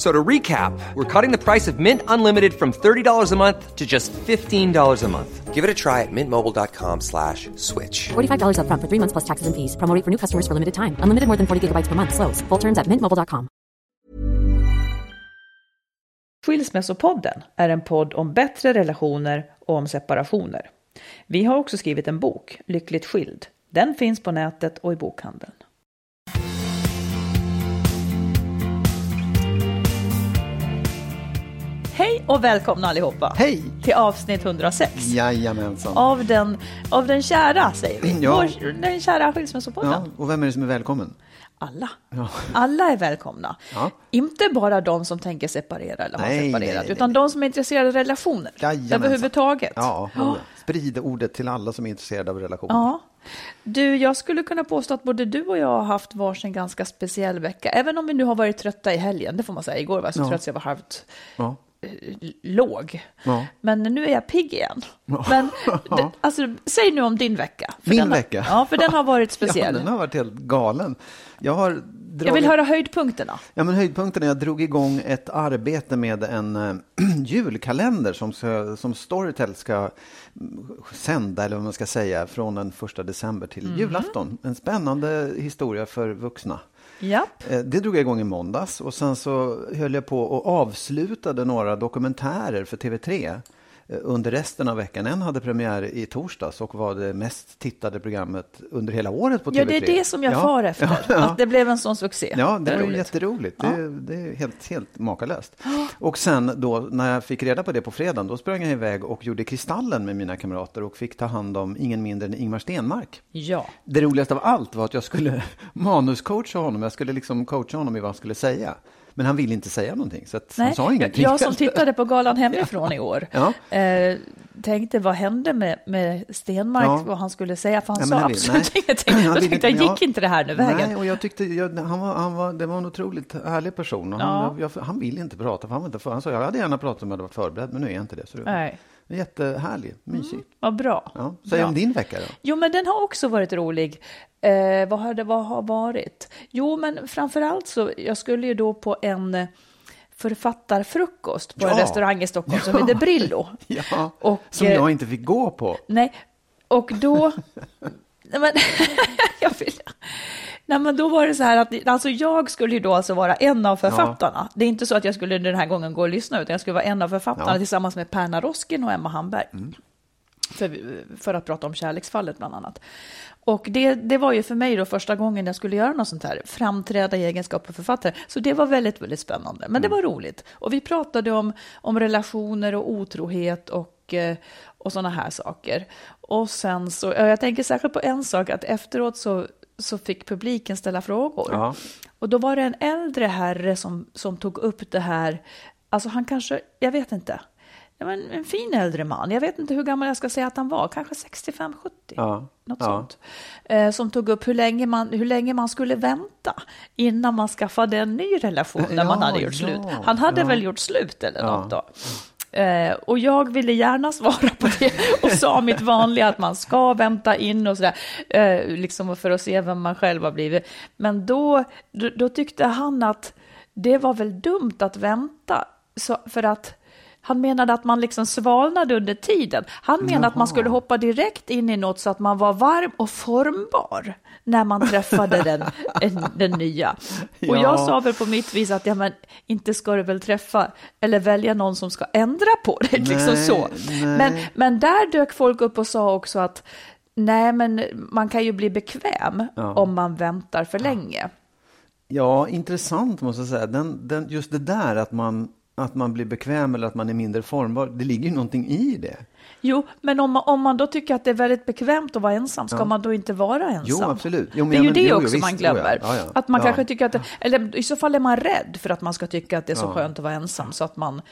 So to recap, we're cutting the price of Mint Unlimited from $30 a month to just $15 a month. Give it a try at mintmobile.com slash switch. $45 up front for three months plus taxes and fees. Promo for new customers for limited time. Unlimited more than 40 gigabytes per month. Slows. Full terms at mintmobile.com. Skilsmässopodden är en podd om bättre relationer och om separationer. Vi har också skrivit en bok, Lyckligt skild. Den finns på nätet och i bokhandeln. Och välkomna allihopa Hej! till avsnitt 106 Jajamensan. av den, av den kära, säger vi. Ja. Vår, den kära Skilsmässopodden. Ja, och vem är det som är välkommen? Alla. Ja. Alla är välkomna. Ja. Inte bara de som tänker separera eller har Nej, separerat, nej, nej, utan de som är intresserade av relationer. Jajamensan. Överhuvudtaget. Ja, sprid ordet till alla som är intresserade av relationer. Ja. Du, jag skulle kunna påstå att både du och jag har haft varsin ganska speciell vecka. Även om vi nu har varit trötta i helgen, det får man säga. Igår var jag så Ja. trött så jag var halvt Ja. Låg. Ja. Men nu är jag pigg igen. Men det, alltså, säg nu om din vecka. Min har- vecka? Ja, för den har varit Ja, speciell. den har varit helt galen. Jag har dragit... Jag vill höra höjdpunkterna. Ja, men höjdpunkten är att jag drog igång ett arbete med en äh, julkalender som, ska, som Storytel ska mm, sända, eller vad man ska säga, från den första december till Mhm. julafton. En spännande historia för vuxna. Ja. Eh, det drog jag igång i måndags och sen så höll jag på och avslutade några dokumentärer för TV3 under resten av veckan. En hade premiär i torsdags och var det mest tittade programmet under hela året på TV3. Ja, det är det som jag Ja, far efter. ja, ja. Att det blev en sån succé. Ja, det var ju roligt. jätteroligt. Det, det är helt, helt makalöst. Och sen då, när jag fick reda på det på fredagen, då sprang jag iväg och gjorde Kristallen med mina kamrater och fick ta hand om ingen mindre än Ingmar Stenmark. Ja. Det roligaste av allt var att jag skulle manuscoacha honom. Jag skulle liksom coacha honom i vad han skulle säga. Men han ville inte säga någonting, så att han sa ingenting. jag som tittade på galan hemifrån i år Ja. eh, tänkte vad hände med, med Stenmark, Ja. vad han skulle säga, för han Ja, sa han vill- absolut nej. ingenting. Han Jag vill tänkte, inte- gick inte det här nu vägen? Nej, och jag tyckte, jag, han var, han var, det var en otroligt härlig person. Och han, jag, han ville inte prata, för han var inte för, Han sa, jag hade gärna pratat om jag hade varit förberedd, men nu är jag inte det. Så det Nej. Är jättehärlig, mysig. Vad bra. Ja. Säg Bra. om din vecka då. Jo, men den har också varit rolig. Eh, vad har det vad har varit? Jo, men framför allt så, jag skulle ju då på en eh, författarfrukost på en Ja. restaurang i Stockholm som heter Brillo. Ja, Och, som eh, jag inte fick gå på. Nej, och då... Nej, men, jag vill, nej, men då var det så här att alltså jag skulle ju då alltså vara en av författarna. Det är inte så att jag skulle den här gången gå och lyssna, utan jag skulle vara en av författarna Ja. Mm. tillsammans med Perna Roskin och Emma Hamberg. För, för att prata om kärleksfallet bland annat. Och det, det var ju för mig då första gången jag skulle göra något sånt här, framträda i egenskap av författare. Så det var väldigt, väldigt spännande. Men det var roligt. Och vi pratade om, om relationer och otrohet och, eh, och sådana här saker. Och sen så, ja, jag tänker särskilt på en sak, att efteråt så, så fick publiken ställa frågor. Ja. Och då var det en äldre herre som, som tog upp det här, alltså han kanske, jag vet inte, en, en fin äldre man, jag vet inte hur gammal jag ska säga att han var, kanske 65-70. Ja. Något Ja. sånt. Eh, som tog upp hur länge, man, hur länge man skulle vänta innan man skaffade en ny relation när man hade gjort slut. Han hade väl gjort slut eller något då. Eh, och jag ville gärna svara på det och sa mitt vanliga att man ska vänta in och sådär, eh, liksom för att se vem man själv har blivit. Men då, då, då tyckte han att det var väl dumt att vänta, så, för att han menade att man liksom svalnade under tiden. Han menade att man skulle hoppa direkt in i något så att man var varm och formbar när man träffade den, en, den nya. Och Ja. jag sa väl på mitt vis att ja, men inte ska du väl träffa eller välja någon som ska ändra på det, liksom så. nej. Men, men där dök folk upp och sa också att nej, men man kan ju bli bekväm om man väntar för länge. Ja, intressant måste jag säga. Den, den, just det där att man, att man blir bekväm eller att man är mindre formbar, det ligger ju någonting i det. Jo, men om man, om man då tycker att det är väldigt bekvämt att vara ensam, ska man då inte vara ensam? Jo, absolut. Jo, men det är ja, ju men- det jo, också visst. man glömmer. ja. Ja, ja. Att man Ja. kanske tycker att, det, eller i så fall är man rädd för att man ska tycka att det är så skönt att vara ensam, så att man,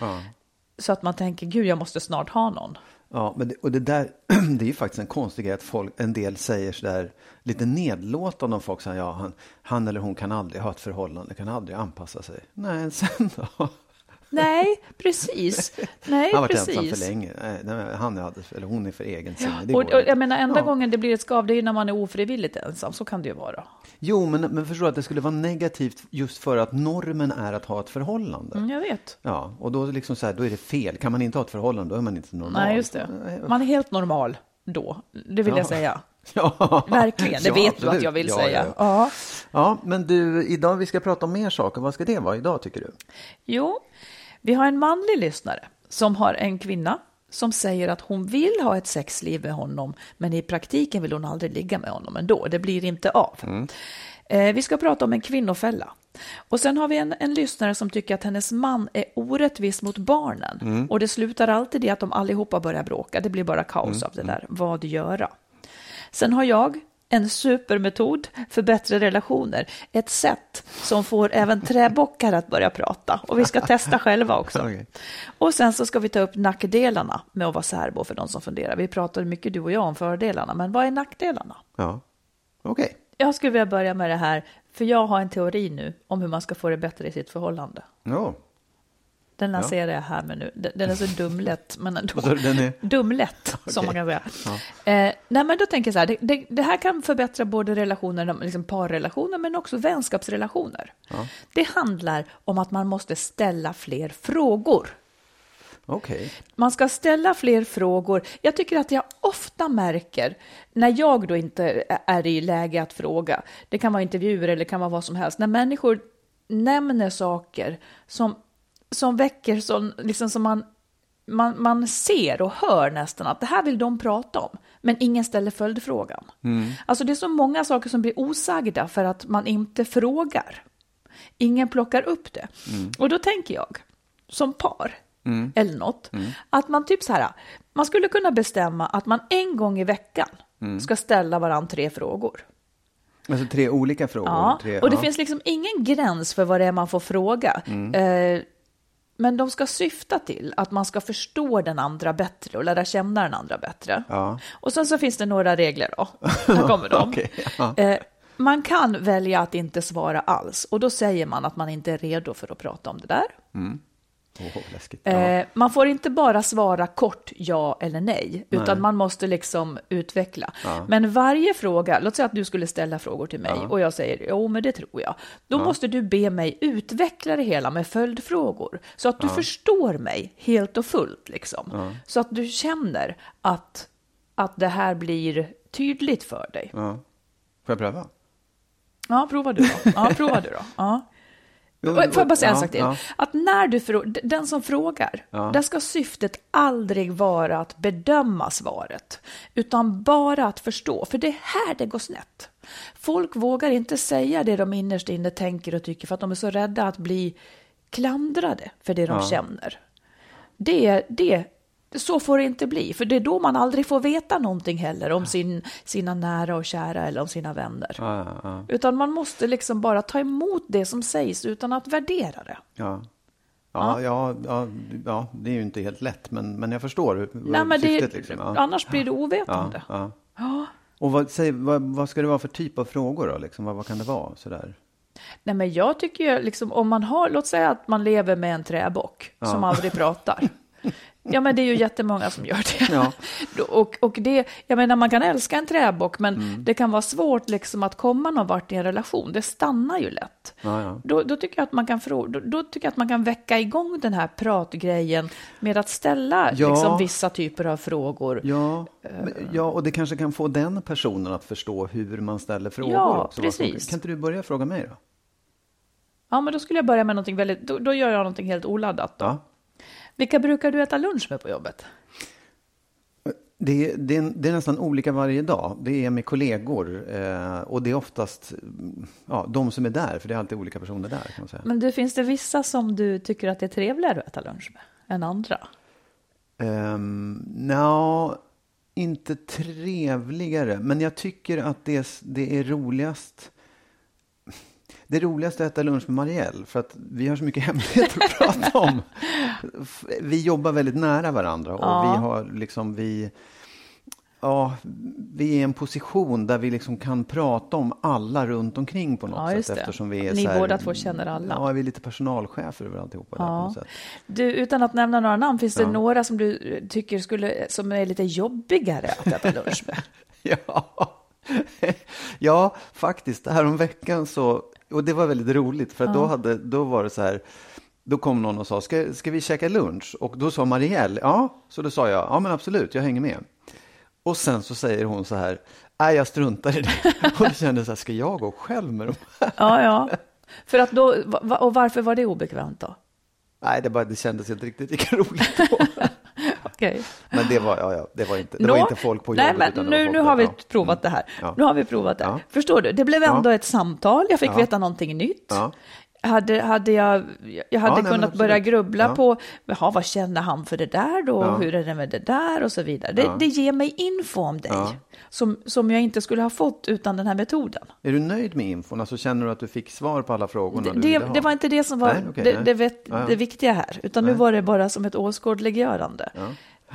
så att man tänker, gud, jag måste snart ha någon. Ja, men det, och det där, det är ju faktiskt en konstig grej att folk, en del säger sådär lite nedlåtande om folk säger ja, han, han eller hon kan aldrig ha ett förhållande, kan aldrig anpassa sig. Nej, sen då? Nej, precis. Nej, Han har varit ensam för precis. länge. Han är alldeles, eller hon är för egensinnig. Det Och, och jag menar, enda Ja. gången det blir ett skav, det är ju när man är ofrivilligt ensam, så kan det ju vara. Jo, men, men förstår du att det skulle vara negativt just för att normen är att ha ett förhållande. Mm, jag vet. Ja, och då, liksom så här, då är det fel. Kan man inte ha ett förhållande, då är man inte normal. Nej, just det. Man är helt normal då, det vill jag säga. Ja. Verkligen, det Ja, vet du absolut. att jag vill Ja, säga. ja, ja. Ja. Ja, men du, idag vi ska prata om mer saker. Vad ska det vara idag tycker du? Jo, vi har en manlig lyssnare som har en kvinna som säger att hon vill ha ett sexliv med honom, men i praktiken vill hon aldrig ligga med honom ändå. Det blir inte av. Eh, vi ska prata om en kvinnofälla. Och sen har vi en, en lyssnare som tycker att hennes man är orättvis mot barnen. Och det slutar alltid i att de allihopa börjar bråka. Det blir bara kaos av det där. Vad göra? Sen har jag en supermetod för bättre relationer. Ett sätt som får även träbockar att börja prata. Och vi ska testa själva också. Okej. Och sen så ska vi ta upp nackdelarna med att vara särbo för de som funderar. Vi pratade mycket du och jag om fördelarna, men vad är nackdelarna? Ja, okej. Jag skulle vilja börja med det här, för jag har en teori nu om hur man ska få det bättre i sitt förhållande. Ja. Den lanserar jag här med nu. Den är så dumlätt, men ändå. Den är- Dumlätt, som man kan säga. Eh, nej, men då tänker jag så här, det, det, det här kan förbättra både relationer, liksom parrelationer, men också vänskapsrelationer. Det handlar om att man måste ställa fler frågor. Okej. Man ska ställa fler frågor. Jag tycker att jag ofta märker, när jag då inte är i läge att fråga, det kan vara intervjuer eller det kan vara vad som helst, när människor nämner saker som, som väcker, som, liksom som man, man, man ser och hör nästan att det här vill de prata om, men ingen ställer följdfrågan. Alltså det är så många saker som blir osagda för att man inte frågar. Ingen plockar upp det. Och då tänker jag, som par, eller något, att man typ så här, man skulle kunna bestämma att man en gång i veckan ska ställa varandra tre frågor. Alltså tre olika frågor. Ja, tre, och det ja. finns liksom ingen gräns för vad det är man får fråga. Eh, men de ska syfta till att man ska förstå den andra bättre och lära känna den andra bättre. Ja. Och sen så finns det några regler då. Här kommer de. Okej, ja. eh, man kan välja att inte svara alls och då säger man att man inte är redo för att prata om det där. Åh, Ja. Eh, man får inte bara svara kort ja eller nej, utan man måste liksom utveckla. Men varje fråga, låt säga att du skulle ställa frågor till mig och jag säger jo, men det tror jag. Då måste du be mig utveckla det hela med följdfrågor så att du förstår mig helt och fullt, liksom. Så att du känner att, att det här blir tydligt för dig. ja. Får jag pröva? Ja, prova du då. Ja, prova du då. Ja. Jo, Får jag bara säga en ja, sak till? ja. Att när du frå- den som frågar, där ska syftet aldrig vara att bedöma svaret, utan bara att förstå. För det är här det går snett. Folk vågar inte säga det de innerst inne tänker och tycker för att de är så rädda att bli klandrade för det de känner. Det, det, så får det inte bli, för det är då man aldrig får veta någonting heller om sin, sina nära och kära eller om sina vänner. Ja, ja, ja. Utan man måste liksom bara ta emot det som sägs utan att värdera det. Ja. Ja, ja, ja, det är ju inte helt lätt, men, men jag förstår Nej, men det, syftet. Liksom. Ja. Annars blir ja, ovetande. ja. Och vad, säg, vad, vad ska det vara för typ av frågor då? Liksom, vad, vad kan det vara? Sådär? Nej, men jag tycker ju liksom om man har, låt säga att man lever med en träbock som aldrig pratar. Ja, men det är ju jättemånga som gör det. Ja. Och, och det, jag menar, man kan älska en träbock, men Mm. det kan vara svårt liksom att komma någon vart i en relation. Det stannar ju lätt. Ja, ja. Då, då, tycker jag att man kan då, då tycker jag att man kan väcka igång den här pratgrejen med att ställa liksom, vissa typer av frågor. Ja, men- ja, och det kanske kan få den personen att förstå hur man ställer frågor. Ja, också, precis. Kan inte du börja fråga mig då? Ja, men då skulle jag börja med någonting väldigt, då, då gör jag någonting helt oladdat. Då. Ja. Vilka brukar du äta lunch med på jobbet? Det, är- det, det är nästan olika varje dag. Det är med kollegor eh, och det är oftast ja, de som är där, för det är alltid olika personer där. kan man säga. Men du, finns det vissa som du tycker att det är trevligare att äta lunch med än andra? Um, Nja, inte trevligare, men jag tycker att det, det är roligast. Det roligaste är att äta lunch med Marielle, för att vi har så mycket hemligheter att prata om. Vi jobbar väldigt nära varandra och Ja. vi har liksom, vi, ja, vi är i en position där vi liksom kan prata om alla runt omkring på något Ja, just sätt. Eftersom vi är Ni här, båda två känner alla. Ja, vi är lite personalchefer över alltihopa där på Ja. något sätt. Du, utan att nämna några namn, finns det Ja. några som du tycker skulle, som är lite jobbigare att äta lunch med? Ja. ja, faktiskt. Häromveckan så, och det var väldigt roligt för att då, hade, då var det så här, då kom någon och sa, ska, ska vi käka lunch? Och då sa Marielle, ja, så då sa jag, ja men absolut, jag hänger med. Och sen så säger hon så här, nej jag struntar i det. Och då kände så här, ska jag gå själv med dem? Ja, ja. För att då, och varför var det obekvämt då? Nej, det, bara, det kändes inte riktigt lika roligt då. Okej. Men det var, ja, ja, det var inte, det var inte folk på jobbet. Nej, men nu, nu har vi Ja. provat det här. Ja. Nu har vi provat det. Förstår du? Det blev ändå ett samtal. Jag fick veta någonting nytt. Hade, hade jag, jag hade Ja, nej, kunnat börja grubbla Ja. på jaha, vad känner han för det där då? Ja. Hur är det med det där? Och så vidare. Det, det ger mig info om dig som, som jag inte skulle ha fått utan den här metoden. Är du nöjd med infon? Alltså, känner du att du fick svar på alla frågorna Det, du det, det var inte det som var Nej, okej, det, nej. det, det viktiga här, utan nu var det bara som ett åskådliggörande.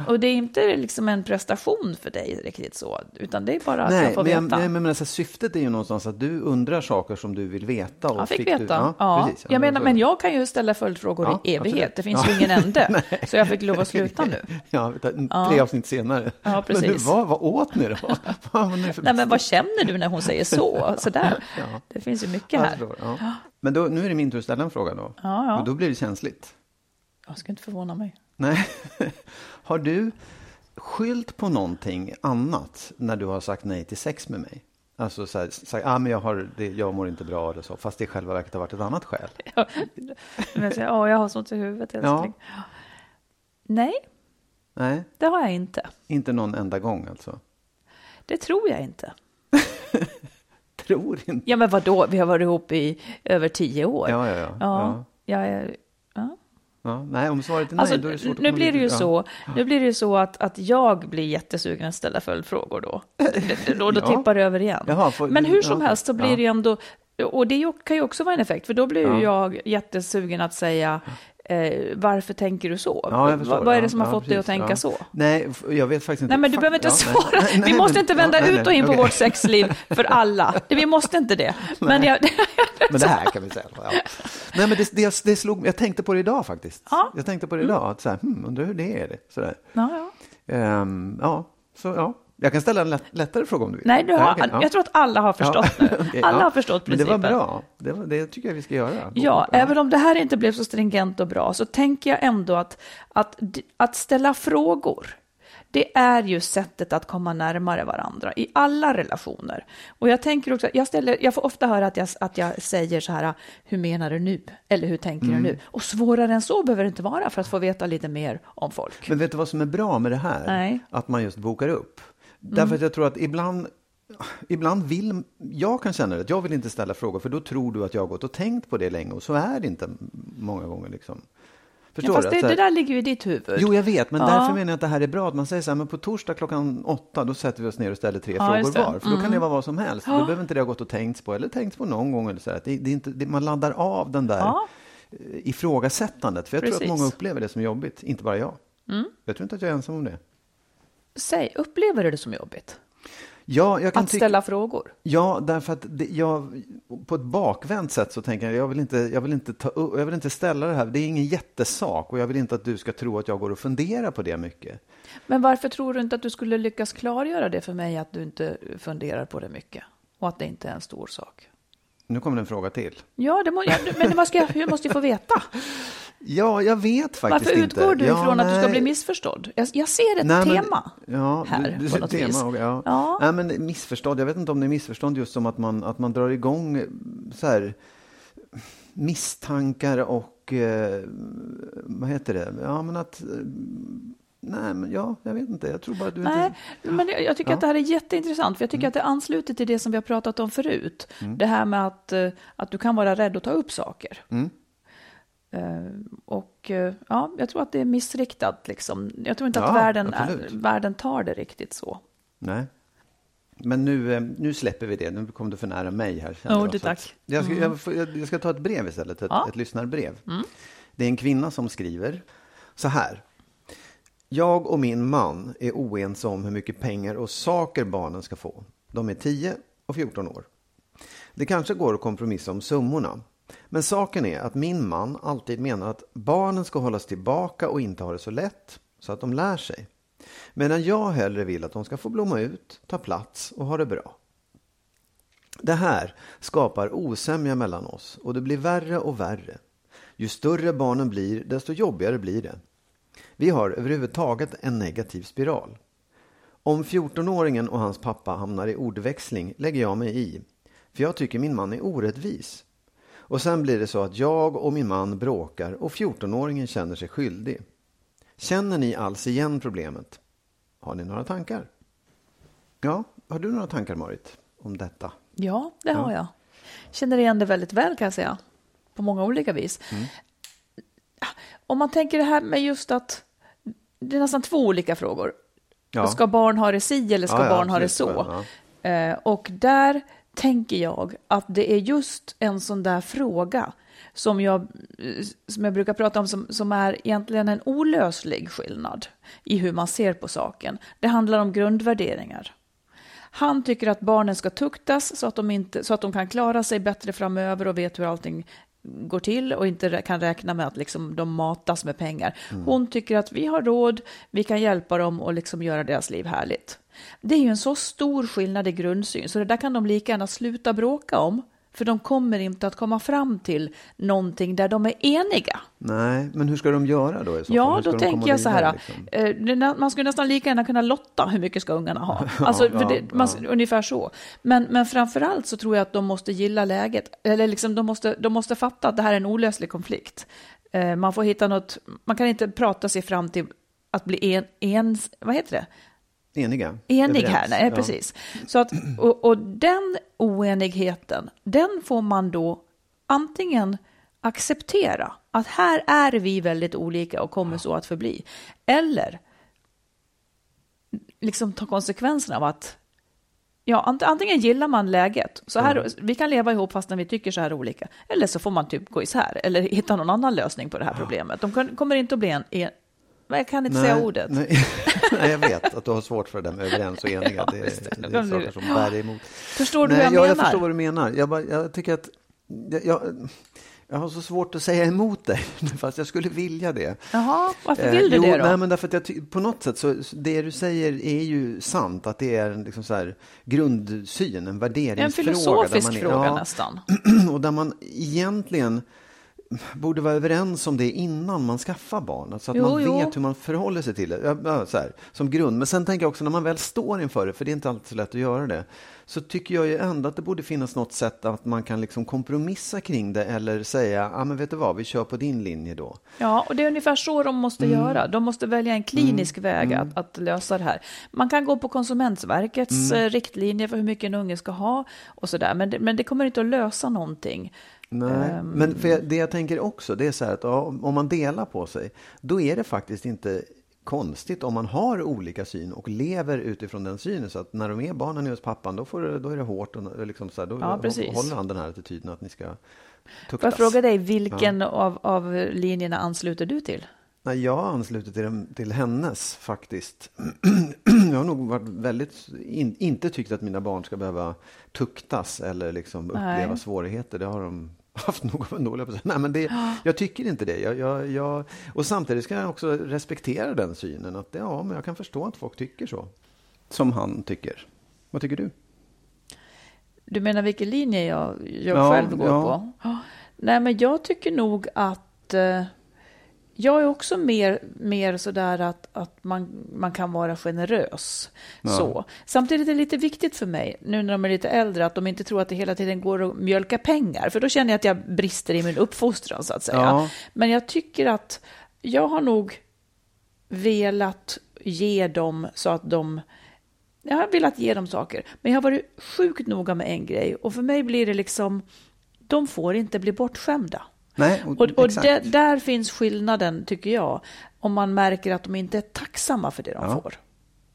Och det är inte liksom en prestation för dig riktigt så, utan det är bara att Nej, jag får men, veta. nej, men alltså, syftet är ju någonstans att du undrar saker som du vill veta. Och Jag fick, Du, veta. Ja, precis, jag menar, men jag kan ju ställa följdfrågor Ja, i evighet. absolut. Det finns Ja. ju ingen ände. så jag fick lov att sluta nu. Ja, tre avsnitt senare. Ja, precis. Men du, vad, vad åt ni då? Nej, men vad känner du när hon säger så? Sådär. Det finns ju mycket här. ja. Men då, nu är det min tur att ställa en fråga då. Ja, ja. Och då blir det känsligt. Jag ska inte förvåna mig. Nej. Har du skyllt på någonting annat när du har sagt nej till sex med mig? Alltså så här, sagt, ah, men jag, har, det, jag mår inte bra eller så, fast det i själva verket har varit ett annat skäl. Men jag säger, åh, jag har så ont i huvudet, älskling. Nej, Nej, det har jag inte. inte någon enda gång alltså. Det tror jag inte. Tror inte. Ja, men vadå? Vi har varit ihop i över tio år. Ja, ja, ja. Ja, ja. jag. Ja. Nej, om svaret är nej, Alltså, då är det svårt att nu blir det ju. Ja. så, nu blir det ju så att, att jag blir jättesugen att ställa följdfrågor då. Då, då Ja. tippar det över igen. Jaha, får- Men hur som helst så blir det ju ändå, och det kan ju också vara en effekt, för då blir ju Ja. jag jättesugen att säga, eh, varför tänker du så? Ja, förstår. vad, är det Ja, som har ja, fått dig att tänka Ja. så? Nej, jag vet faktiskt inte. Nej, men du behöver inte ja, svara. nej, nej, vi måste inte vända ja, ut och in nej, på vårt sexliv för alla. Vi måste inte det. Men jag, Men det här kan vi säga. Ja. Nej, men det, det, det slog. Jag tänkte på det idag faktiskt. Ja. Jag tänkte på det idag. Att så här, hmm, undrar hur det är. Det. Så där. ja, ja. Ehm, ja, så ja. Jag kan ställa en lätt, lättare fråga om du vill. Nej, du har, Ja, okej, ja. jag tror att alla har förstått Ja, nu. alla har förstått Men det principen. var bra. Det, var, det tycker jag vi ska göra. Ja, även om det här inte blev så stringent och bra så tänker jag ändå att, att, att ställa frågor, det är ju sättet att komma närmare varandra i alla relationer. Och jag tänker också, jag, ställer, jag får ofta höra att jag, att jag säger så här, hur menar du nu? Eller hur tänker Mm. du nu? Och svårare än så behöver det inte vara för att få veta lite mer om folk. Men vet du vad som är bra med det här? Nej. Mm. Att man just bokar upp. Därför att jag tror att ibland, ibland vill, jag kan känna det, att jag vill inte ställa frågor för då tror du att jag har gått och tänkt på det länge och så är det inte många gånger liksom. Förstår Ja, fast det, det där ligger ju i ditt huvud. Jo, jag vet, men Ja. därför menar jag att det här är bra. Att man säger så här, men på torsdag klockan åtta, då sätter vi oss ner och ställer tre Ja, frågor. Mm. var. För då kan det vara vad som helst. Då behöver inte det ha gått och tänkts på, eller tänkts på någon gång. Eller så. Det, det är inte, det, man laddar av den där Ja. eh, ifrågasättandet. För jag tror Precis. att många upplever det som jobbigt, inte bara jag. Mm. Jag tror inte att jag är ensam om det. Säg, upplever du det som jobbigt? Ja, jag kan Att ställa frågor. Ja, därför att det, jag, på ett bakvänt sätt så tänker jag, jag vill, inte, jag, vill inte ta, jag vill inte ställa det här, det är ingen jättesak och jag vill inte att du ska tro att jag går och funderar på det mycket. Men varför tror du inte att du skulle lyckas klargöra det för mig, att du inte funderar på det mycket? Och att det inte är en stor sak? Nu kommer det en fråga till. Ja, det må, ja men vad ska jag, jag måste ju få veta. Ja, jag vet faktiskt Varför inte. utgår du ja, ifrån att du ska nej. bli missförstådd? Jag, jag ser ett Nej, men- tema ja, här du, du på något tema, vis. och- Ja. Ja. Nej, men missförstånd, jag vet inte om det är missförstånd just som att man, att man drar igång eh, så här, misstankar och eh, vad heter det? Ja, men att eh, Nej, men ja, jag vet inte. Jag tror bara att du Nej, inte... men jag, jag tycker Ja. att det här är jätteintressant, för jag Mm. tycker att det ansluter till det som vi har pratat om förut. Det här med att, eh, att du kan vara rädd att ta upp saker. Mm. Eh, Och eh, ja, jag tror att det är missriktat. Liksom. Jag tror inte att Ja, världen, är, världen tar det riktigt så. Nej. Men nu, nu släpper vi det. Nu kom du för nära mig här. Oh, det att- tack. Jag ska, jag, får- jag, jag ska ta ett brev istället, ett, Ja. Mm. ett lyssnarbrev. Det är en kvinna som skriver så här. Jag och min man är oense om hur mycket pengar och saker barnen ska få. De är 10 och 14 år. Det kanske går att kompromissa om summorna. Men saken är att min man alltid menar att barnen ska hållas tillbaka och inte ha det så lätt, så att de lär sig. Medan jag hellre vill att de ska få blomma ut, ta plats och ha det bra. Det här skapar osämja mellan oss och det blir värre och värre. Ju större barnen blir, desto jobbigare blir det. Vi har överhuvudtaget en negativ spiral. Om 14-åringen och hans pappa hamnar i ordväxling lägger jag mig i. För jag tycker min man är orättvis. Och sen blir det så att jag och min man bråkar och 14-åringen känner sig skyldig. Känner ni alls igen problemet? Har ni några tankar? Ja, har du några tankar Marit om detta? Ja, det har jag. Känner igen det väldigt väl kan jag säga. På många olika vis. Mm. Om man tänker det här med just att det är nästan två olika frågor. Ja. Ska barn ha det si eller ska Ja, ja, barn ha det så? Eh, och där tänker jag att det är just en sån där fråga som jag, eh, som jag brukar prata om som, som är egentligen en olöslig skillnad i hur man ser på saken. Det handlar om grundvärderingar. Han tycker att barnen ska tuktas så att, de inte, så att de kan klara sig bättre framöver och vet hur allting går till och inte kan räkna med att liksom de matas med pengar. Hon tycker att vi har råd, vi kan hjälpa dem och liksom göra deras liv härligt. Det är ju en så stor skillnad i grundsyn, så det där kan de lika gärna sluta bråka om, för de kommer inte att komma fram till någonting där de är eniga. Nej, men hur ska de göra då? I så? Ja, då tänker jag så här. vidare, liksom? eh, Man skulle nästan lika gärna kunna lotta hur mycket ska ungarna ha. Alltså, ja, det, man, Ungefär så. Men, men framför allt så tror jag att de måste gilla läget. Eller liksom de, måste, de måste fatta att det här är en olöslig konflikt. Eh, Man får hitta något, man kan inte prata sig fram till att bli en, en vad heter det? Eniga? Enig Överens? här, nej Ja. precis. Så att, och, och den oenigheten, den får man då antingen acceptera att här är vi väldigt olika och kommer så att förbli. Eller liksom ta konsekvenserna av att Ja, ant- antingen gillar man läget, så här, vi kan leva ihop fastän vi tycker så här olika, eller så får man typ gå isär, eller hitta någon annan lösning på det här problemet. De kommer inte att bli en, en jag kan inte säga ordet. Nej, nej, jag vet att du har svårt för det där med överens och eniga. Ja, det, det är saker som bär dig emot. Förstår du nej, hur jag ja, menar? Jag förstår vad du menar. Jag, bara, jag tycker att jag, jag, jag har så svårt att säga emot dig, fast jag skulle vilja det. Jaha, varför Eh, vill du jo, det då? Nej, men därför att jag på något sätt så, det du säger är ju sant, att det är en liksom så här grundsyn, en värderingsfråga. En filosofisk är- fråga ja, nästan. och där man egentligen borde vara överens om det innan man skaffar barn. Så att Jo, man jo. vet hur man förhåller sig till det. Ja, Så här, som grund. Men sen tänker jag också när man väl står inför det, för det är inte alltid så lätt att göra det, så tycker jag ju ändå att det borde finnas något sätt att man kan liksom kompromissa kring det eller säga, ja men vet du vad, vi kör på din linje då. Ja, och det är ungefär så de måste Mm. göra. De måste välja en klinisk väg att, att lösa det här. Man kan gå på Konsumentverkets Mm. eh, riktlinjer för hur mycket en unge ska ha och sådär, men det, men det kommer inte att lösa någonting. Nej, Ehm. men jag, det jag tänker också, det är så här att ja, om man delar på sig, då är det faktiskt inte konstigt om man har olika syn och lever utifrån den synen. Så att när de är barnen är hos pappan, då, får det, då är det hårt och liksom så här, då Ja, håller han den här attityden att ni ska Får tuktas. jag fråga dig, vilken av, av linjerna ansluter du till? Nej, jag ansluter till, dem- till hennes faktiskt. jag har nog varit väldigt, in, inte tyckt att mina barn ska behöva tuktas eller liksom uppleva Nej. svårigheter. Det har de haft nog av att säga. Nej, men det, jag tycker inte det. Jag, jag, jag, och samtidigt ska jag också respektera den synen. Att ja, men jag kan förstå att folk tycker så. Som han tycker. Vad tycker du? Du menar vilken linje jag, jag Ja, själv går ja. på? Nej, men jag tycker nog att eh, jag är också mer, mer sådär att, att man, man kan vara generös. Så. Samtidigt är det lite viktigt för mig, nu när de är lite äldre, att de inte tror att det hela tiden går att mjölka pengar. För då känner jag att jag brister i min uppfostran, så att säga. Ja. Men jag tycker att jag har nog velat ge dem så att de jag har velat ge dem saker, men jag har varit sjukt noga med en grej och för mig blir det liksom, de får inte bli bortskämda. Nej, Och, och exakt. där, där finns skillnaden, tycker jag, om man märker att de inte är tacksamma för det de Ja. får.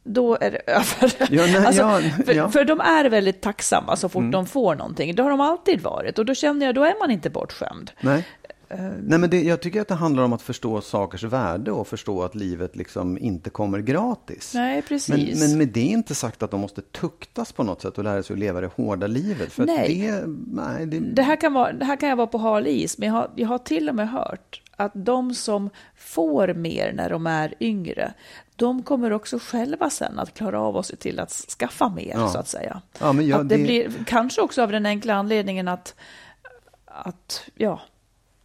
Då är det över. Ja, nej, alltså, ja, för, ja. Mm. för de är väldigt tacksamma så fort de får någonting. Det har de alltid varit och då känner jag, då är man inte bortskämd. Nej. Nej, men det, jag tycker att det handlar om att förstå sakers värde och förstå att livet liksom inte kommer gratis. Nej, Men, precis. men med det inte sagt att de måste tuktas på något sätt och lära sig att leva det hårda livet. För Nej. Det, nej, det, Det här, kan vara, det här kan jag vara på hal is, men jag har, jag har till och med hört att de som får mer när de är yngre, de kommer också själva sen att klara av att se till att skaffa mer, Ja. så att säga. Ja, men jag- att det, det- blir, kanske också av den enkla anledningen att, att ja,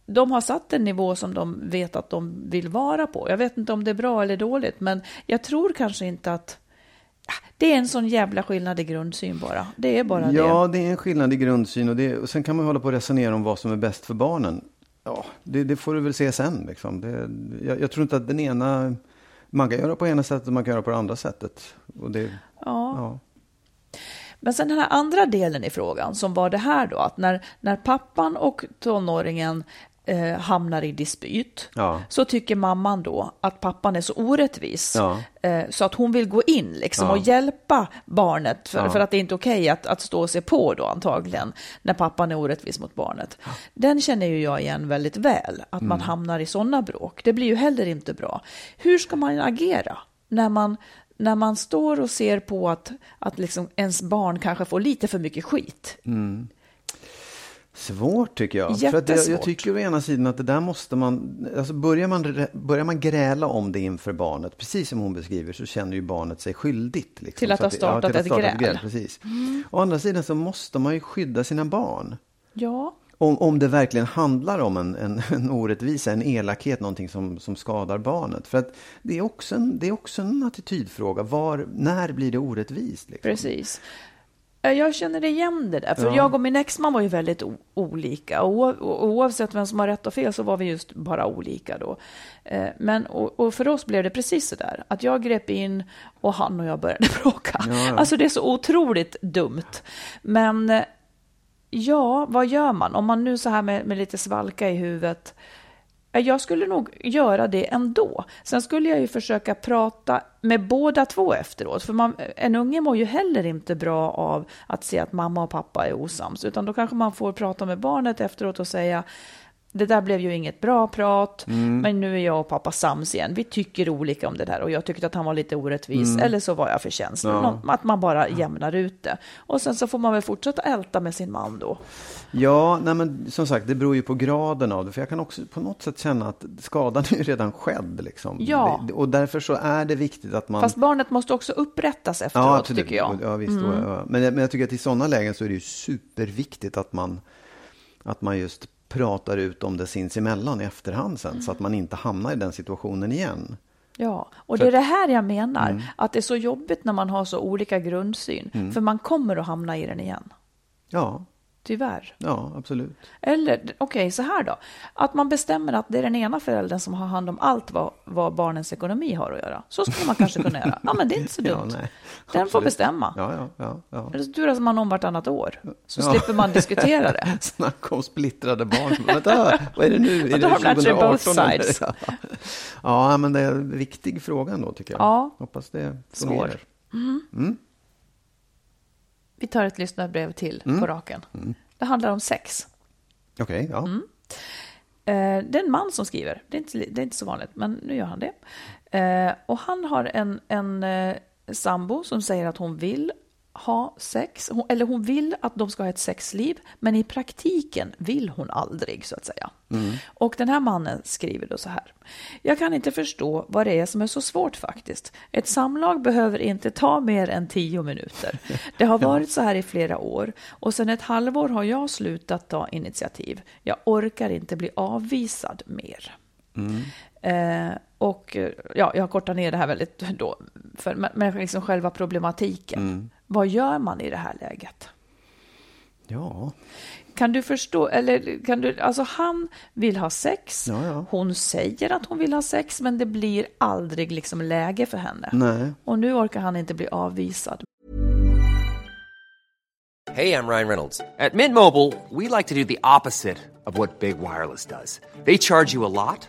de har satt en nivå som de vet att de vill vara på. Jag vet inte om det är bra eller dåligt, men jag tror kanske inte att det är en sån jävla skillnad i grundsyn bara. Det är bara det. ja, det är en skillnad i grundsyn och, det, och sen kan man hålla på och resonera om vad som är bäst för barnen. Ja, det, det får du väl se sen. Liksom. Det, jag, jag tror inte att den ena, man kan göra på ena sättet och man kan göra på det andra sättet. Och det, Ja. ja. Men sen den här andra delen i frågan som var det här då att när, när pappan och tonåringen eh, hamnar i dispyt Ja. så tycker mamman då att pappan är så orättvis Ja. eh, så att hon vill gå in liksom Ja. och hjälpa barnet för, för att det är inte okej att, att stå och se på då antagligen när pappan är orättvis mot barnet. Den känner ju jag igen väldigt väl, att man Mm. hamnar i sådana bråk. Det blir ju heller inte bra. Hur ska man agera när man när man står och ser på att, att liksom ens barn kanske får lite för mycket skit. Svårt tycker jag. För att jag, jag tycker å ena sidan att det där måste man, alltså börjar man, börjar man gräla om det inför barnet, precis som hon beskriver, så känner ju barnet sig skyldigt. Liksom. Till att ha startat till att ett starta gräl. precis. Å andra sidan så måste man ju skydda sina barn. Ja, Om, om det verkligen handlar om en, en, en orättvisa, en elakhet, någonting som, som skadar barnet. För att det är också en, det är också en attitydfråga. Var, när blir det orättvist? Liksom? precis. Jag känner igen det där, för Ja. jag och min exman var ju väldigt olika. Och oavsett vem som har rätt och fel så var vi just bara olika då. Eh, Men, och, och för oss blev det precis så där, att jag grep in och han och jag började bråka. Ja, ja. Alltså det är så otroligt dumt. Men ja, vad gör man? Om man nu så här med, med lite svalka i huvudet, jag skulle nog göra det ändå. Sen skulle jag ju försöka prata med båda två efteråt. För man, en unge mår ju heller inte bra av att se att mamma och pappa är osams. Utan då kanske man får prata med barnet efteråt och säga det där blev ju inget bra prat, men nu är jag och pappa sams igen. Vi tycker olika om det där och jag tyckte att han var lite orättvis, eller så var jag för känslig. Ja. Att man bara jämnar ut det. Och sen så får man väl fortsätta älta med sin man då. Ja, nej men som sagt, det beror ju på graden av det. För jag kan också på något sätt känna att skadan är ju redan skedd. Liksom. Ja. Det, och därför så är det viktigt att man... Fast barnet måste också upprättas efteråt, tycker jag. Ja, visst, Mm. ja, ja. Men, jag- men jag tycker att i sådana lägen så är det ju superviktigt att man, att man just pratar ut om det sinsemellan i efterhand sen. Så att man inte hamnar i den situationen igen. Ja, och För det är det här jag menar, Mm. att det är så jobbigt när man har så olika grundsyn, för man kommer att hamna i den igen. Ja, Tyvärr. ja absolut. Eller, okej, så här då. Att man bestämmer att det är den ena föräldern som har hand om allt vad, vad barnens ekonomi har att göra. Så skulle man kanske kunna göra. Ja, men det är inte så Ja, dumt. nej. Den får bestämma. Ja, ja, ja. ja. Eller så turas man om vartannat år, så Ja. slipper man diskutera det. Snacka om splittrade barn. Vänta, vad är det nu? Är det har de lärt sig both 2018 eller? sides. Ja. ja, men det är en viktig fråga ändå tycker jag. Ja. Hoppas det Svår. fungerar. Vi tar ett lyssnarbrev till Mm. på raken. Det handlar om sex. Okej, ja. Mm. Eh, det är en man som skriver. Det är inte, det är inte så vanligt, men nu gör han det. Eh, och han har en, en, eh, sambo som säger att hon vill ha sex, hon, eller hon vill att de ska ha ett sexliv, men i praktiken vill hon aldrig, så att säga. Och den här mannen skriver då så här. Jag kan inte förstå vad det är som är så svårt faktiskt. Ett samlag behöver inte ta mer än tio minuter. Det har varit så här i flera år och sedan ett halvår har jag slutat ta initiativ. Jag orkar inte bli avvisad mer. Eh, och ja, jag kortar ner det här väldigt då, för, men, men liksom själva problematiken. Vad gör man i det här läget? Ja, Kan du förstå, eller kan du, alltså han vill ha sex, Ja, ja. hon säger att hon vill ha sex, men det blir aldrig liksom läge för henne. nej. Och nu orkar han inte bli avvisad. Hey, I'm Ryan Reynolds. At Mint Mobile, we like to do the opposite of what Big Wireless does. They charge you a lot,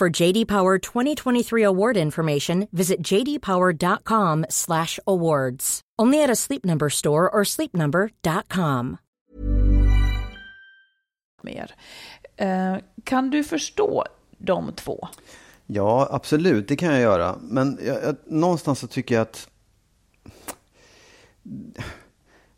For JD Power 2023 award information, visit jdpower.com/awards. Only at a Sleep Number store or sleepnumber.com. Mer. Eh, kan du förstå de två? Ja, absolut, det kan jag göra. Men jag, jag, någonstans så tycker jag att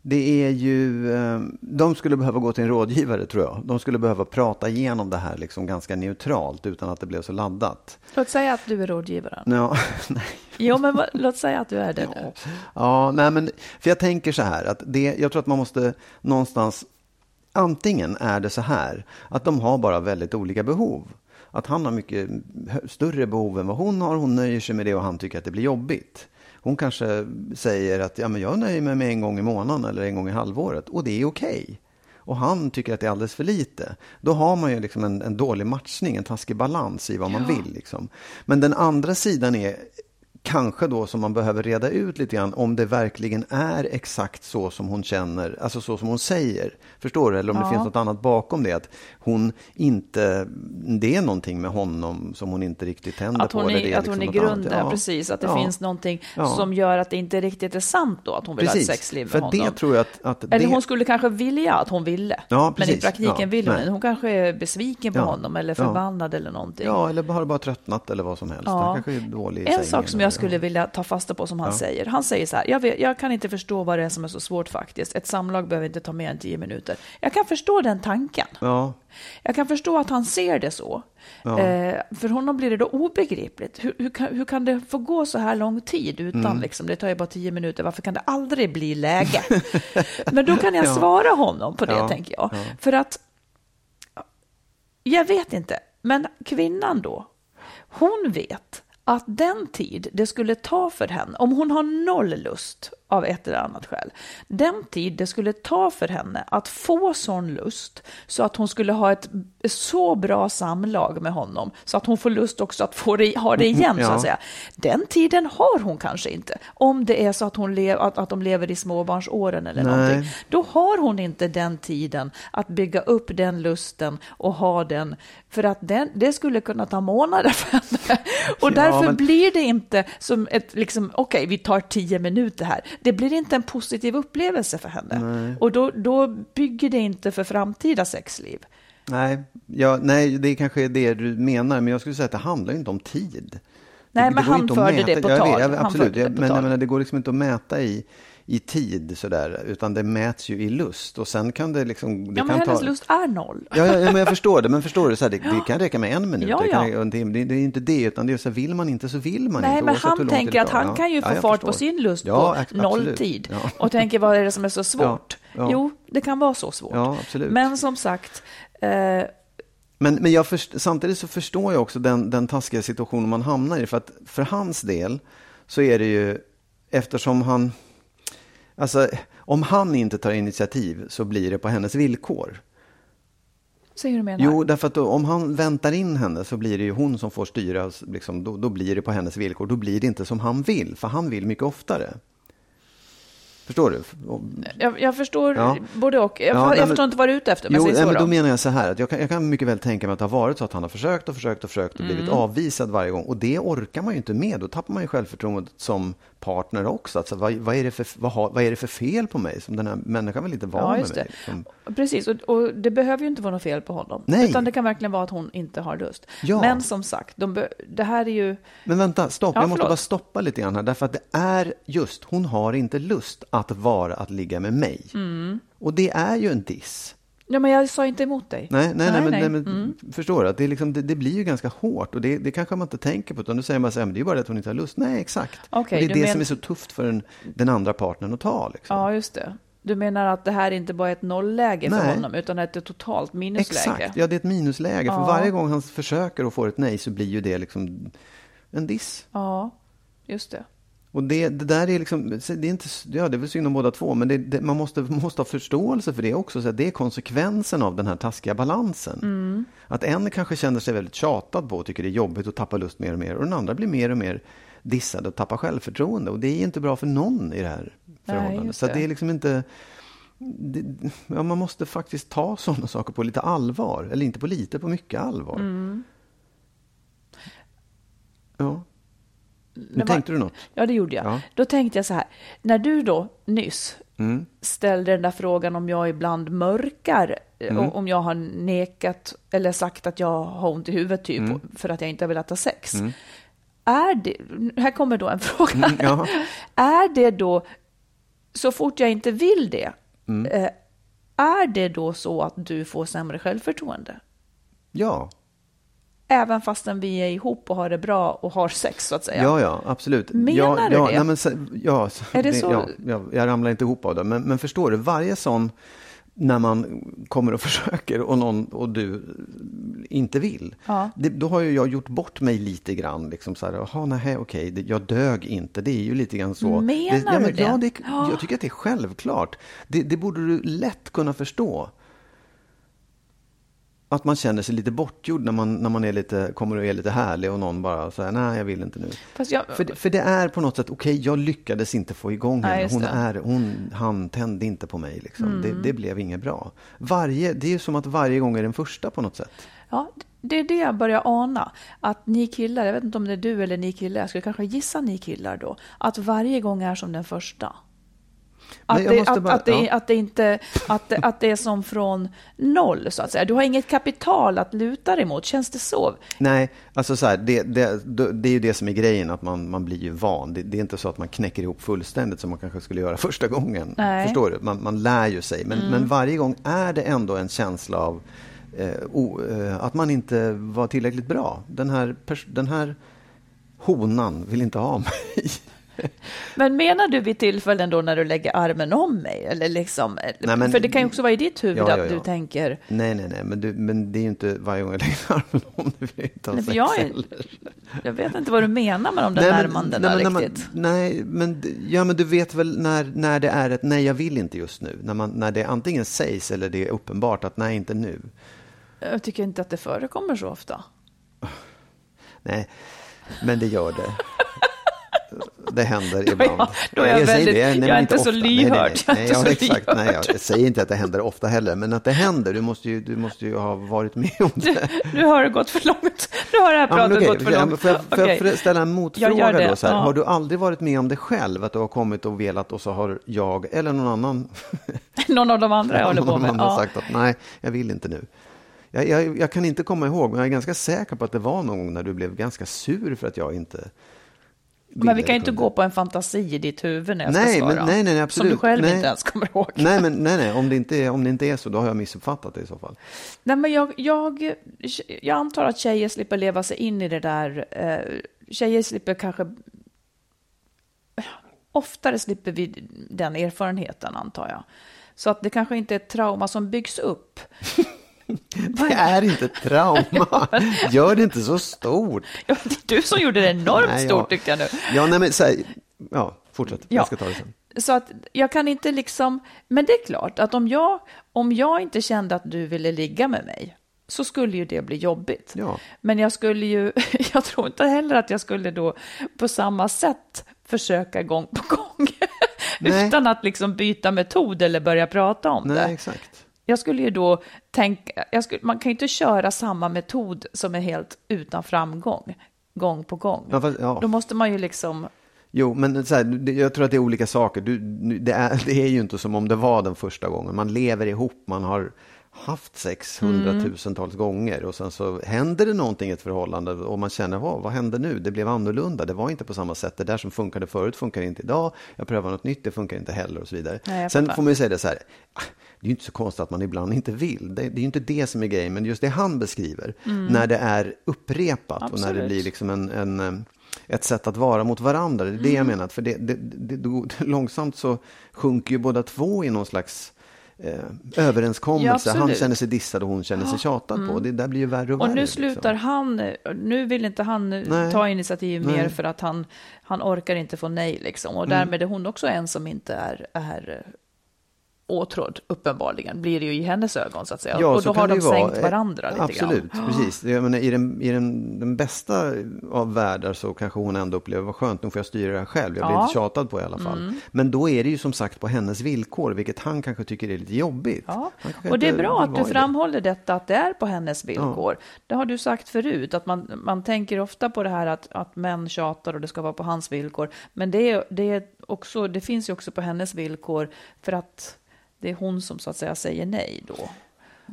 det är ju, eh, de skulle behöva gå till en rådgivare tror jag. De skulle behöva prata igenom det här liksom ganska neutralt utan att det blev så laddat. Låt säga att du är rådgivaren. Ja, nej. Jo, men vad- låt säga att du är det nu. Ja, nej men, för jag tänker så här att det, jag tror att man måste någonstans, antingen är det så här att de har bara väldigt olika behov. Att han har mycket hö- större behov än vad hon har, hon nöjer sig med det och han tycker att det blir jobbigt. Hon kanske säger att ja, men jag nöjer mig med en gång i månaden eller en gång i halvåret och det är okej. Och han tycker att det är alldeles för lite. Då har man ju liksom en, en dålig matchning, en taskig balans i vad man vill. Liksom. Men den andra sidan är kanske då som man behöver reda ut lite grann om det verkligen är exakt så som hon känner, alltså så som hon säger. Förstår du? Eller om det finns något annat bakom det. Att hon inte, det är någonting med honom som hon inte riktigt tänder Att på. hon, eller det är att hon i liksom något annat. grunden, Ja. precis, att det Ja. finns någonting Ja. som gör att det inte riktigt är sant då att hon vill ha ett sexliv med för honom. det tror jag att, att Eller det, hon skulle kanske vilja att hon ville, Ja, men i precis. praktiken Ja, vill hon inte. Hon kanske är besviken på Ja, honom eller ja. förbannad eller någonting. Ja, eller har bara tröttnat eller vad som helst. Ja. Han kanske är dålig i En sängen sak som eller- jag skulle vilja ta fasta på som han säger. Han säger så här, jag, vet, jag kan inte förstå vad det är som är så svårt faktiskt. Ett samlag behöver inte ta mer än tio minuter. Jag kan förstå den tanken. Ja, Jag kan förstå att han ser det så. Eh, för honom blir det då obegripligt. Hur, hur, kan, hur kan det få gå så här lång tid utan, Mm. liksom, det tar ju bara tio minuter, varför kan det aldrig bli läge? Men då kan jag svara honom på det, Ja, tänker jag. För att, jag vet inte, men kvinnan då, hon vet att den tid det skulle ta för henne, om hon har noll lust av ett eller annat skäl, den tid det skulle ta för henne att få sån lust så att hon skulle ha ett så bra samlag med honom så att hon får lust också att få det, ha det igen så Ja. att säga. Den tiden har hon kanske inte. Om det är så att, hon lev, att, att de lever i småbarnsåren eller Nej. någonting. Då har hon inte den tiden att bygga upp den lusten och ha den. För att den, det skulle kunna ta månader för henne. Och Ja, därför men- blir det inte som ett, liksom, okej, vi tar tio minuter här. Det blir inte en positiv upplevelse för henne. Och då, då bygger det inte för framtida sexliv. Nej, ja, nej, det kanske är det du menar, men jag skulle säga att det handlar inte om tid. Nej, men går han förde det på jag tal. vet, Han absolut, det jag, men jag menar, det går liksom inte att mäta i, i tid sådär, utan det mäts ju i lust. Och sen kan det liksom... Det Ja, men kan hennes ta... lust är noll. Ja, ja, ja, men jag förstår det. Men förstår du, så här, det, det kan räcka med en minut. Ja, det, kan, ja. det, det, är inte det, utan det är så här, vill man inte så vill man Nej, inte. men oavsett hur han tänker tid att han Ja, kan ju ja, få fart på sin lust Ja, på nolltid. Ja. Och tänker, vad är det som är så svårt? Ja, ja. Jo, det kan vara så svårt. Ja, absolut. Men som sagt, eh, Men, men jag först, samtidigt så förstår jag också den, den taskiga situationen man hamnar i. För att för hans del så är det ju, eftersom han... Alltså, om han inte tar initiativ så blir det på hennes villkor. säg hur du menar. Jo, därför att då, om han väntar in henne så blir det ju hon som får styra. Liksom, då, då blir det på hennes villkor. Då blir det inte som han vill, för han vill mycket oftare. Förstår du? Jag, jag förstår Ja. både och. Jag, Ja, jag men- förstår inte vad du är ute efter, men Jo, så men då. då menar jag så här, att jag kan, jag kan mycket väl tänka mig att det har varit så att han har försökt och försökt och försökt och blivit Mm. avvisad varje gång. Och det orkar man ju inte med. Då tappar man ju självförtroendet som partner också. Alltså, vad, vad, är det för, vad, har, vad är det för fel på mig? Som den här människan vill inte vara Ja, med mig. det. Liksom. Precis, och, och det behöver ju inte vara något fel på honom. Nej. Utan det kan verkligen vara att hon inte har lust. Ja. Men som sagt, de det här är ju... Men vänta, stopp. Ja, jag måste bara stoppa lite grann här. Därför att det är just, hon har inte lust att vara, att ligga med mig. Mm. Och det är ju en diss. Ja, men jag sa inte emot dig. Nej, nej, nej, men, nej, men Mm. förstår du? Att det, är liksom, det, det blir ju ganska hårt och det, det kanske man inte tänker på. Utan då säger man så här, det är ju bara det att hon inte har lust. Nej, exakt. Okej, och det du är det men- som är så tufft för den, den andra partnern att ta. Liksom. Ja, just det. Du menar att det här inte bara är ett nollläge för Nej. honom, utan ett totalt minusläge? Exakt, ja det är ett minusläge. Ja. För varje gång han försöker och får ett nej så blir ju det liksom en diss. Ja, just det. Och det, det där är liksom, det är inte, ja det är väl synd om båda två, men det, det, man måste, måste ha förståelse för det också. Så att det är konsekvensen av den här taskiga balansen. Mm. Att en kanske känner sig väldigt tjatad på och tycker det är jobbigt att tappa lust mer och mer. Och den andra blir mer och mer dissad och tappar självförtroende. Och det är inte bra för någon i det här förhållandet. just Så det är liksom inte... Det, ja, man måste faktiskt ta sådana saker på lite allvar. Eller inte på lite, på mycket allvar. Mm. Ja. Nu tänkte du något? Ja, det gjorde jag. Ja. Då tänkte jag så här, när du då nyss Mm. ställde den där frågan om jag ibland mörkar, eh, Mm. om jag har nekat eller sagt att jag har ont i huvudet typ, Mm. för att jag inte har velat ha sex. Är det, här kommer då en fråga. Mm, ja. Är det då, så fort jag inte vill det, Mm. eh, är det då så att du får sämre självförtroende? Ja. Även fastän vi är ihop och har det bra och har sex så att säga? Ja, ja, absolut. Menar ja, du ja, det? Nej, men, ja, Är det så? Ja, ja, jag ramlar inte ihop av det. Men, men förstår du, varje sån, när man kommer och försöker och, någon, och du inte vill, Ja. det, då har ju jag gjort bort mig lite grann. Liksom så här, Jaha, nej, okej, det, jag dög inte. Det är ju lite grann så. Menar det, ja, du men, det? Ja, det, Ja. jag tycker att det är självklart. Det, det borde du lätt kunna förstå. Att man känner sig lite bortgjord när man, när man är lite, kommer och är lite härlig och någon bara säger nej, jag vill inte nu. Jag, För, för det är på något sätt, okej, jag lyckades inte få igång Nej, henne. just Hon. Mm. är, hon, han tände inte på mig. Liksom. Det, det blev inget bra. Varje, det är som att varje gång är den första på något sätt. Ja, det är det jag börjar ana. Att ni killar, jag vet inte om det är du eller ni killar, jag skulle kanske gissa ni killar då, att varje gång är som den första. Att, det, måste att, bara- att, det, ja. att, det inte, att, det, att det är som från noll, så att säga. Du har inget kapital att luta dig mot, känns det så? Nej, alltså så här, det, det, det är ju det som är grejen, att man, man blir ju van. Det, är inte så att man knäcker ihop fullständigt som man kanske skulle göra första gången. Nej. Mm. Förstår du? Man, man lär ju sig. Men, men varje gång är det ändå en känsla av eh, o, eh, att man inte var tillräckligt bra. Den här, den här honan vill inte ha mig. Men menar du vid tillfällen då när du lägger armen om mig? Eller liksom, Nej, men- för det kan ju också vara i ditt huvud Ja, ja, att du ja. tänker, Nej, nej, nej, men, du, men det är ju inte varje gång jag lägger armen om du vill inte ha Nej, sex jag är- heller. jag vet inte vad du menar med de där Nej, närmandena nej, men riktigt. Man, nej, men, ja, men du vet väl när, när det är ett nej, jag vill inte just nu. När, man, när det antingen sägs eller det är uppenbart att nej, inte nu. Jag tycker inte att det förekommer så ofta. Nej, men det gör det. det händer ibland. då är jag säger väldigt-. Nej, jag är inte så ofta. Nej, nej, lyhörd. Nej, Jag nej, ja, exakt. Lyhörd. jag säger inte att det händer ofta heller, men att det händer. Du måste ju, du måste ju ha varit med om det. Nu har det gått för långt. Nu har det här Ja, pratet okej, gått för ja, långt. Får jag, får jag Okej. ställa en Jag motfråga då? Så här. ja. Har du aldrig varit med om det själv? Att du har kommit och velat och så har jag eller någon annan, Någon av de andra jag håller på någon med. annan Ja. sagt att nej, jag vill inte nu. Jag, jag, jag kan inte komma ihåg, men jag är ganska säker på att det var någon gång när du blev ganska sur för att jag inte Men vi kan ju inte gå på en fantasi i ditt huvud när jag Nej, ska men- svara. nej, nej, Som absolut. du själv Nej. inte ens kommer ihåg. Nej, men nej, nej. Om, det inte är, om det inte är så, då har jag missuppfattat det i så fall. Nej, men jag, jag, jag antar att tjejer slipper leva sig in i det där. Eh, tjejer slipper kanske... Oftare slipper vi den erfarenheten, antar jag. Så att det kanske inte är ett trauma som byggs upp. Det är inte ett trauma. Gör det inte så stort. Ja, det är du som gjorde det enormt Nej, stort, ja. tyckte jag nu. Ja, nej, men så här, ja, fortsätt. Ja. Jag ska ta det sen. Så att jag kan inte liksom... Men det är klart att om jag, om jag inte kände att du ville ligga med mig så skulle ju det bli jobbigt. Ja. Men jag skulle ju... Jag tror inte heller att jag skulle då på samma sätt försöka gång på gång. Nej. Utan att liksom byta metod eller börja prata om det. Nej, exakt. Jag skulle ju då tänka... Skulle, man kan ju inte köra samma metod som är helt utan framgång gång på gång. Ja, fast, ja. Då måste man ju liksom... Jo, men så här, jag tror att det är olika saker. Du, det, är, det är ju inte som om det var den första gången. Man lever ihop, man har haft sex hundratusentals gånger och sen så händer det någonting i ett förhållande och man känner, vad, vad hände nu? Det blev annorlunda, det var inte på samma sätt. Det där som funkade förut funkar inte idag. Jag prövar något nytt, det funkar inte heller och så vidare. Nej, sen får man ju säga det så här, ah, det är ju inte så konstigt att man ibland inte vill. Det, det är ju inte det som är grejen, men just det han beskriver, när det är upprepat och när det Absolut. blir liksom en, en eh, ett sätt att vara mot varandra. Det är det Mm. jag menar. För det, det, det, långsamt så sjunker ju båda två i någon slags eh, överenskommelse. Ja, Han. Mm. känner sig dissad och hon känner sig tjatad på. Det där blir ju värre och, Och värre. nu slutar liksom. han, nu vill inte han Nej. ta initiativ Nej. mer för att han, han orkar inte få nej liksom. Mm. Och därmed är hon också en som inte är, är eh, åtrådd, uppenbarligen, blir det ju i hennes ögon så att säga. och så då har de vara. sänkt varandra lite Absolut, grann. precis. Jag menar, I, den, i den, den bästa av världar så kanske hon ändå upplever, vad skönt, nu får jag styra det här själv. Jag blir Ja. Mm. inte tjatad på i alla fall. Men då är det ju som sagt på hennes villkor, vilket han kanske tycker är lite jobbigt. Ja, och det är bra att du i det. framhåller detta, att det är på hennes villkor. Det har du sagt förut, att man, man tänker ofta på det här att, att män tjatar och det ska vara på hans villkor. Men det, är, det, är också, det finns ju också på hennes villkor, för att det är hon som så att säga säger nej då.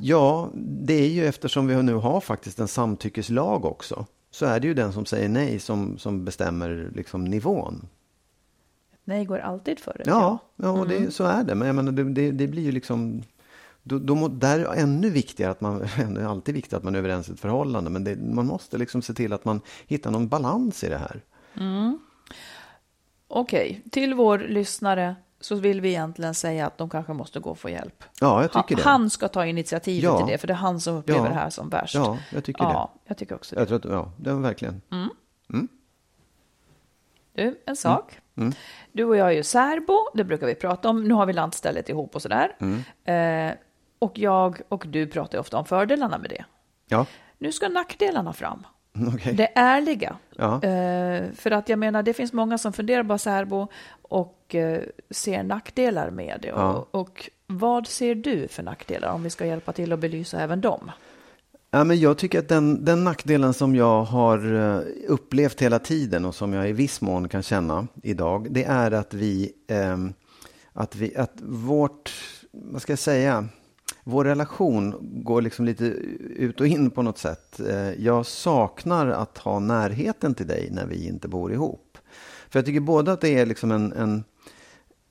Ja, det är ju eftersom vi nu har faktiskt en samtyckeslag också. Så är det ju den som säger nej som, som bestämmer liksom nivån. Nej går alltid före. Ja, ja och det, så är det. Men jag menar, det, det, det blir ju liksom... Då, då, må- där är ännu viktigare att man, det är alltid viktigt att man är överens i ett förhållande, men det, man måste liksom se till att man hittar någon balans i det här. Okej, till vår lyssnare så vill vi egentligen säga att de kanske måste gå och få hjälp. Ja, jag Han, tycker det. han ska ta initiativet Ja. till det, för det är han som upplever Ja. det här som värst. Ja, jag tycker ja, jag tycker också det. Jag tror att, ja, det var verkligen. Du, en sak. Mm. Du och jag är ju särbo, det brukar vi prata om. Nu har vi landstället ihop och sådär. Mm. Eh, och jag och du pratar ju ofta om fördelarna med det. Ja, Nu ska nackdelarna fram. Okej. Det ärliga. Ja. Eh, för att jag menar, det finns många som funderar på särbo och eh, ser nackdelar med det. Ja. Och, och vad ser du för nackdelar om vi ska hjälpa till att belysa även dem? Ja, men jag tycker att den, den nackdelen som jag har eh, upplevt hela tiden och som jag i viss mån kan känna idag, det är att vi, ehm, att vi, att vårt, vad ska jag säga, vår relation går liksom lite ut och in på något sätt. Eh, Jag saknar att ha närheten till dig när vi inte bor ihop. För jag tycker både att det är liksom en, en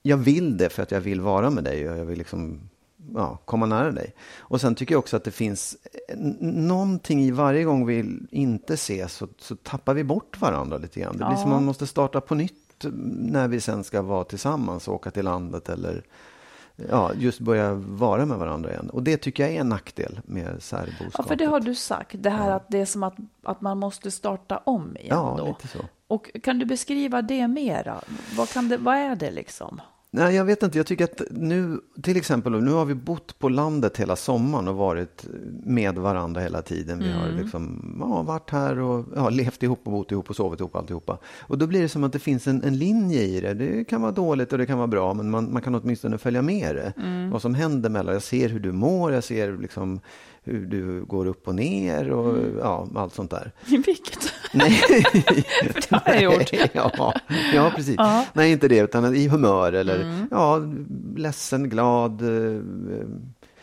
jag vill det för att jag vill vara med dig och jag vill liksom ja, komma nära dig. Och sen tycker jag också att det finns någonting i varje gång vi inte ses så, så tappar vi bort varandra lite grann. Det blir Ja. som att man måste starta på nytt när vi sen ska vara tillsammans och åka till landet eller ja, just börja vara med varandra igen. Och det tycker jag är en nackdel med särboskapet. Ja, för det har du sagt, det här att det är som att, att man måste starta om igen Ja, då. lite så. Och kan du beskriva det mera? Vad, kan det, vad är det liksom? Nej, jag vet inte. Jag tycker att nu, till exempel, nu har vi bott på landet hela sommaren och varit med varandra hela tiden. Vi har Mm. liksom, ja, varit här och ja, levt ihop och bott ihop och sovit ihop alltihopa. Och då blir det som att det finns en, en linje i det. Det kan vara dåligt och det kan vara bra, men man, man kan åtminstone följa med det. Mm. Vad som händer mellan. Jag ser hur du mår, jag ser liksom hur du går upp och ner och Mm. ja, allt sånt där. Vilket? Nej. För det har jag gjort. ja, ja, precis. Nej, inte det, utan i humör eller Mm. ja, ledsen, glad, eh,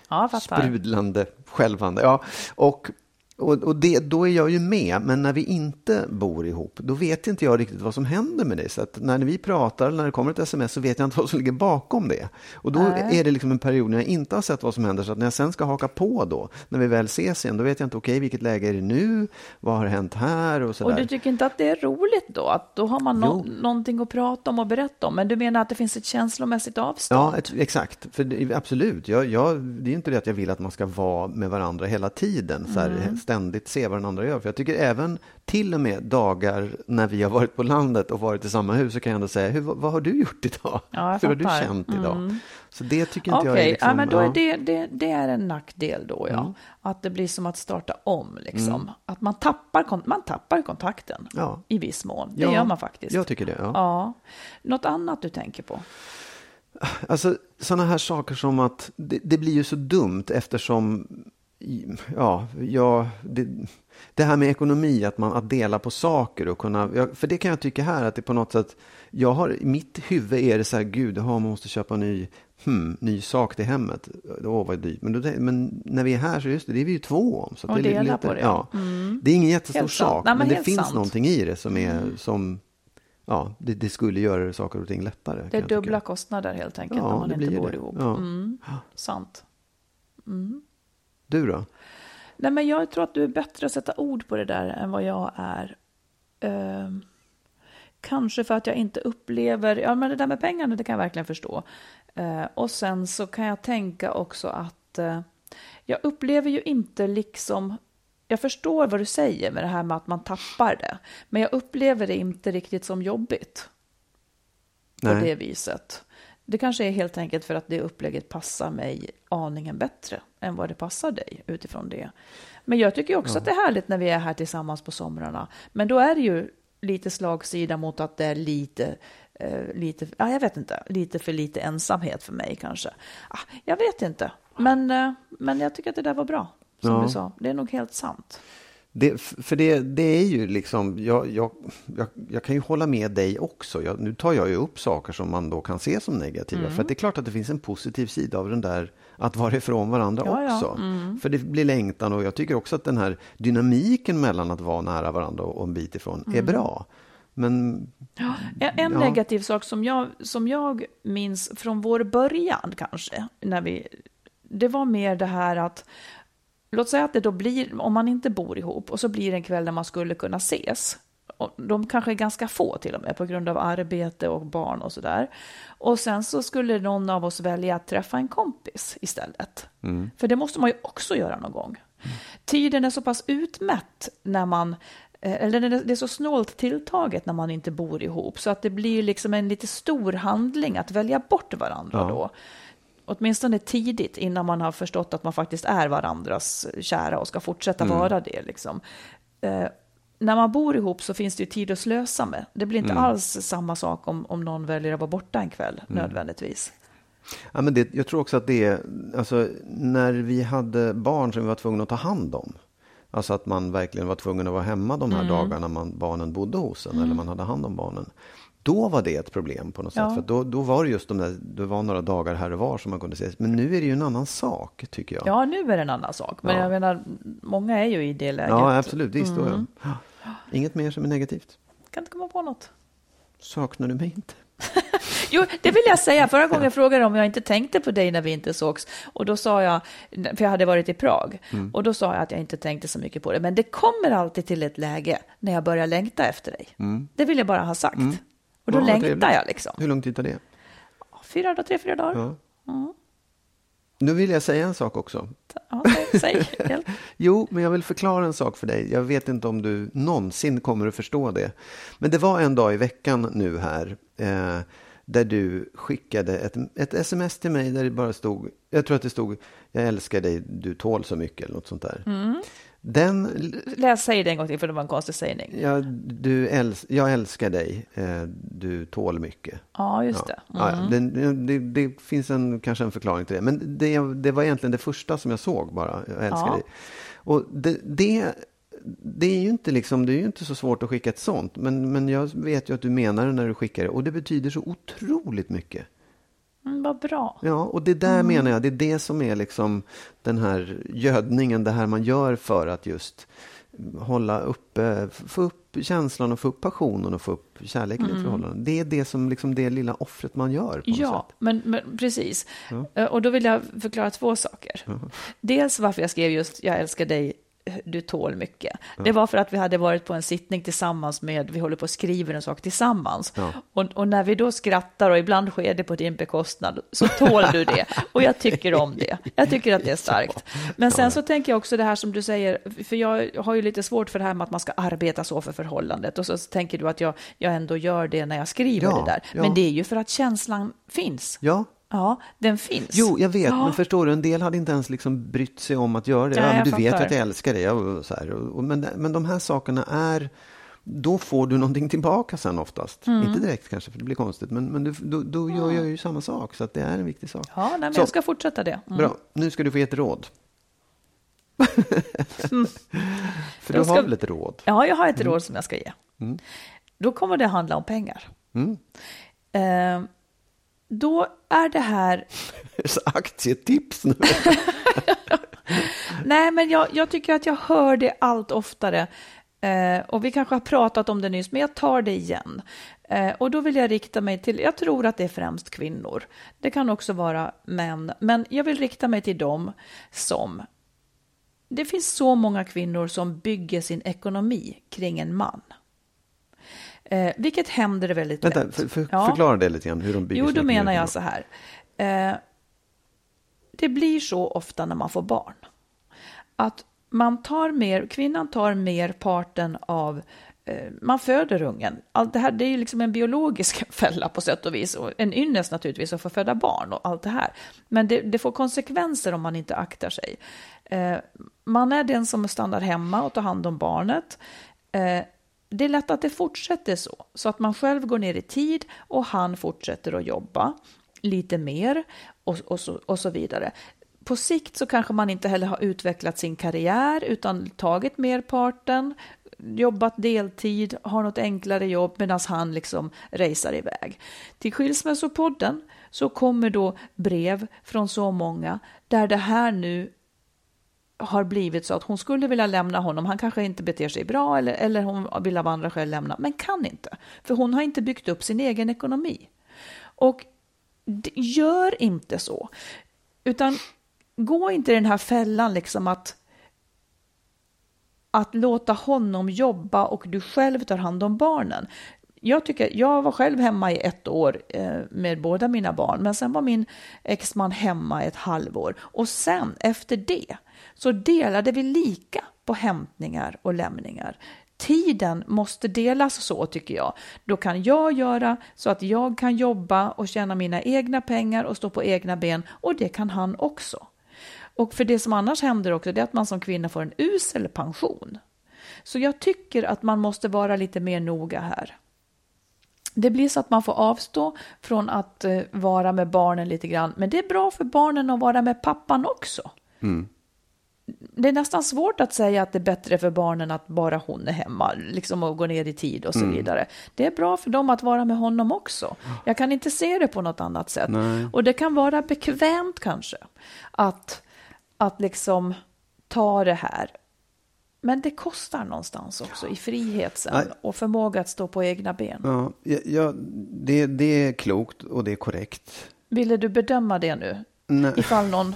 Ja, sprudlande, skälvande. Ja, och och, och det, då är jag ju med, men när vi inte bor ihop, då vet inte jag riktigt vad som händer med det. Så att när vi pratar, eller när det kommer ett sms, så vet jag inte vad som ligger bakom det. Och då Nej. är det liksom en period när jag inte har sett vad som händer, så att när jag sen ska haka på då, när vi väl ses igen, då vet jag inte, okej, vilket läge är det nu? Vad har hänt här? Och, så Och där. du tycker inte att det är roligt då? Att då har man no- Jo. någonting att prata om och berätta om. Men du menar att det finns ett känslomässigt avstånd? Ja, ett, exakt. För det, absolut. Jag, jag, det är inte det att jag vill att man ska vara med varandra hela tiden. Så här, Mm. Ständigt se vad den andra gör. För jag tycker även till och med dagar när vi har varit på landet och varit i samma hus så kan jag ändå säga, hur, vad har du gjort idag? Ja, Hur har du känt idag? Mm. Så det tycker inte Okej, jag är liksom, ja, men då är det, det, det är en nackdel då, ja. Mm. Att det blir som att starta om, liksom. Att man tappar, man tappar kontakten Ja. i viss mån. Det Ja, gör man faktiskt. Jag tycker det, ja. Ja. Något annat du tänker på? Alltså sådana här saker som att det, det blir ju så dumt eftersom Ja, ja det, det här med ekonomi, att, man, att dela på saker och kunna, för det kan jag tycka här att det på något sätt, jag har, mitt huvud är det så här, gud, aha, man måste köpa en ny, hmm, ny sak till hemmet. Åh, vad dyrt. Men, då, men när vi är här så just det, det är vi ju två om. Så Och det är dela lite- på det, Ja. Mm. Det är ingen jättestor Helt sak, Nej, men, men det finns sant. Mm. någonting i det som är som, ja, det, det skulle göra saker och ting lättare. Det är dubbla kostnader helt enkelt Ja, när man inte blir bor det. ihop. Ja. Mm. Sant. Du då? Nej, men jag tror att du är bättre att sätta ord på det där än vad jag är. Ehm, kanske för att jag inte upplever, ja men det där med pengarna det kan jag verkligen förstå. Eh, och sen så kan jag tänka också att eh, jag upplever ju inte liksom, jag förstår vad du säger med det här med att man tappar det. Men jag upplever det inte riktigt som jobbigt på Nej. det viset. Det kanske är helt enkelt för att det upplägget passar mig aningen bättre än vad det passar dig utifrån det. Men jag tycker också att det är härligt när vi är här tillsammans på somrarna. Men då är det ju lite slagsida mot att det är lite, eh, lite, ja, jag vet inte, lite för lite ensamhet för mig kanske. Ah, jag vet inte, men, eh, men jag tycker att det där var bra, som Ja. du sa. Det är nog helt sant. Det, för det, det är ju liksom, jag, jag, jag, jag kan ju hålla med dig också. Jag, nu tar jag ju upp saker som man då kan se som negativa. Mm. För att det är klart att det finns en positiv sida av den där att vara ifrån varandra Ja, ja. också. För det blir längtan och jag tycker också att den här dynamiken mellan att vara nära varandra och en bit ifrån är Mm. bra. Men En, en Ja. negativ sak som jag, som jag minns från vår början kanske, när vi, det var mer det här att, låt säga att det då blir, om man inte bor ihop, och så blir det en kväll där man skulle kunna ses. Och de kanske är ganska få till och med på grund av arbete och barn och sådär. Och sen så skulle någon av oss välja att träffa en kompis istället. För det måste man ju också göra någon gång. Tiden är så pass utmätt när man eh, eller det är så snålt tilltaget när man inte bor ihop så att det blir liksom en lite stor handling att välja bort varandra Ja. då. Åtminstone tidigt innan man har förstått att man faktiskt är varandras kära och ska fortsätta vara det. Liksom. Eh, när man bor ihop så finns det ju tid att slösa med. Det blir inte alls samma sak om, om någon väljer att vara borta en kväll nödvändigtvis. Ja, men det, jag tror också att det är, alltså, när vi hade barn som vi var tvungna att ta hand om. Alltså att man verkligen var tvungen att vara hemma de här Mm. dagarna man, barnen bodde hos en eller man hade hand om barnen. Då var det ett problem på något sätt. Ja. För att då, då var det just de där, det var några dagar här och var som man kunde ses. Men nu är det ju en annan sak tycker jag. Ja, nu är det en annan sak. Men Ja. jag menar, många är ju i det läget. Ja, absolut. Visst, då, Mm. ja. Inget mer som är negativt. Kan inte komma på något. Saknar du mig inte? Jo, det vill jag säga. Förra gången frågade jag om jag inte tänkte på dig när vi inte sågs. Och då sa jag, för jag hade varit i Prag, Mm. och då sa jag att jag inte tänkte så mycket på det. Men det kommer alltid till ett läge när jag börjar längta efter dig. Det vill jag bara ha sagt. Och då Mm. Ja, längtar trevligt. jag liksom. Hur lång tid tar det? Fyra dagar, tre, fyra dagar. Ja. Nu vill jag säga en sak också. Ja, säg. Jo, men jag vill förklara en sak för dig. Jag vet inte om du någonsin kommer att förstå det. Men det var en dag i veckan nu här. Eh, där du skickade ett, ett sms till mig där det bara stod, jag tror att det stod, jag älskar dig, du tål så mycket eller något sånt där. Mm. Den, Läs, säg det en gång till för det var en konstig sägning. ja, du äls, jag älskar dig, eh, du tål mycket. Ja, just det. Mm. ja, det, det, det finns en, kanske en förklaring till det. Men det, det var egentligen det första som jag såg bara. Jag älskar Ja. dig. Och det, det, det är ju inte liksom, det är ju inte så svårt att skicka ett sånt. Men, men jag vet ju att du menar det när du skickar det. Och det betyder så otroligt mycket. Mm, vad bra. Ja, och det där menar jag, det är det som är liksom den här gödningen, det här man gör för att just hålla uppe, få upp känslan och få upp passionen och få upp kärleken i ett förhållande. Det är det som liksom det lilla offret man gör Ja, men, men precis. Eh, Och då vill jag förklara två saker. Dels varför jag skrev just jag älskar dig, du tål mycket. Det var för att vi hade varit på en sittning tillsammans med, vi håller på och skriver en sak tillsammans. Ja. Och, och när vi då skrattar och ibland sker det på din bekostnad så tål du det. Och jag tycker om det. Jag tycker att det är starkt. Men sen så tänker jag också det här som du säger, för jag har ju lite svårt för det här med att man ska arbeta så för förhållandet. Och så tänker du att jag, jag ändå gör det när jag skriver Ja, det där. ja. Men det är ju för att känslan finns. Ja, Ja, den finns. Jo, jag vet, Ja. men förstår du, en del hade inte ens liksom brytt sig om att göra det. Ja, men jag du vet att jag älskar dig. Och så här, och, och, men, men de här sakerna är, då får du någonting tillbaka sen oftast. Mm. Inte direkt kanske, för det blir konstigt, men, men du, då, då gör jag ju samma sak, så att det är en viktig sak. Ja, nej, men Så. jag ska fortsätta det. Mm. Bra, nu ska du få ge ett råd. för Då du ska- har väl ett råd? Ja, jag har ett råd som jag ska ge. Då kommer det handla om pengar. Mm. Eh, då är det här... Aktietips nu. Nej, men jag, jag tycker att jag hör det allt oftare. Eh, och vi kanske har pratat om det nyss, men jag tar det igen. Eh, och då vill jag rikta mig till, jag tror att det är främst kvinnor. Det kan också vara män, men jag vill rikta mig till dem som... Det finns så många kvinnor som bygger sin ekonomi kring en man. Eh, vilket händer väldigt Vänta, lätt. för, för, Ja. förklara det lite grann, hur de bygger Jo, då menar jag så här. Eh, det blir så ofta när man får barn. Att man tar mer, kvinnan tar mer parten av eh, man föder ungen. Allt det här det är ju liksom en biologisk fälla på sätt och vis. Och en ynnest naturligtvis att få föda barn och allt det här. Men det, det får konsekvenser om man inte aktar sig. Eh, man är den som stannar hemma och tar hand om barnet. Det är lätt att det fortsätter så, så att man själv går ner i tid och han fortsätter att jobba lite mer och, och, så, och så vidare. På sikt så kanske man inte heller har utvecklat sin karriär utan tagit merparten, jobbat deltid, har något enklare jobb medan han liksom racear iväg. Till Skilsmässopodden så kommer då brev från så många där det här nu har blivit så att hon skulle vilja lämna honom. Han kanske inte beter sig bra eller, eller hon vill av andra skäl lämna, men kan inte. För hon har inte byggt upp sin egen ekonomi. Och gör inte så. Utan gå inte i den här fällan liksom att att låta honom jobba och du själv tar hand om barnen. Jag, tycker, jag var själv hemma i ett år eh, med båda mina barn, men sen var min exman hemma ett halvår. Och sen, efter det, så delade vi lika på hämtningar och lämningar. Tiden måste delas så, tycker jag. Då kan jag göra så att jag kan jobba och tjäna mina egna pengar och stå på egna ben, och det kan han också. Och för det som annars händer också, det är att man som kvinna får en usel pension. Så jag tycker att man måste vara lite mer noga här. Det blir så att man får avstå från att eh, vara med barnen lite grann, men det är bra för barnen att vara med pappan också. Mm. Det är nästan svårt att säga att det är bättre för barnen att bara hon är hemma, liksom och gå ner i tid och så vidare. Det är bra för dem att vara med honom också. Jag kan inte se det på något annat sätt. Och det kan vara bekvämt kanske att, att liksom ta det här. Men det kostar någonstans också i frihet sen Nej. och förmåga att stå på egna ben. Ja, ja, ja, det, det är klokt och det är korrekt. Ville du bedöma det nu? Nej. Ifall någon...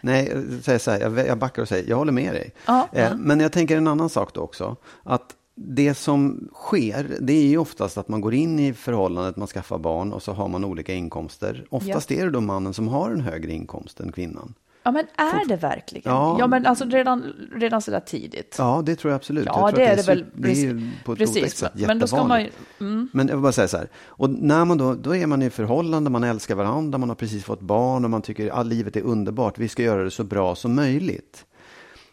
Nej, jag säger så här, jag, backar och säger, jag håller med dig. Ja, Eh, mm. Men jag tänker en annan sak då också. Att det som sker, det är ju oftast att man går in i förhållandet, man skaffar barn och så har man olika inkomster. Oftast är det då mannen som har en högre inkomst än kvinnan. Ja, men är det verkligen? Ja. Ja, men alltså redan, redan så där tidigt. Ja, det tror jag absolut. Ja, jag det är det väl. Det är på ett Precis, sätt men- då ska man ju- mm. Men jag vill bara säga så här. Och när man då, då är man i förhållande, man älskar varandra, man har precis fått barn och man tycker att livet är underbart. Vi ska göra det så bra som möjligt.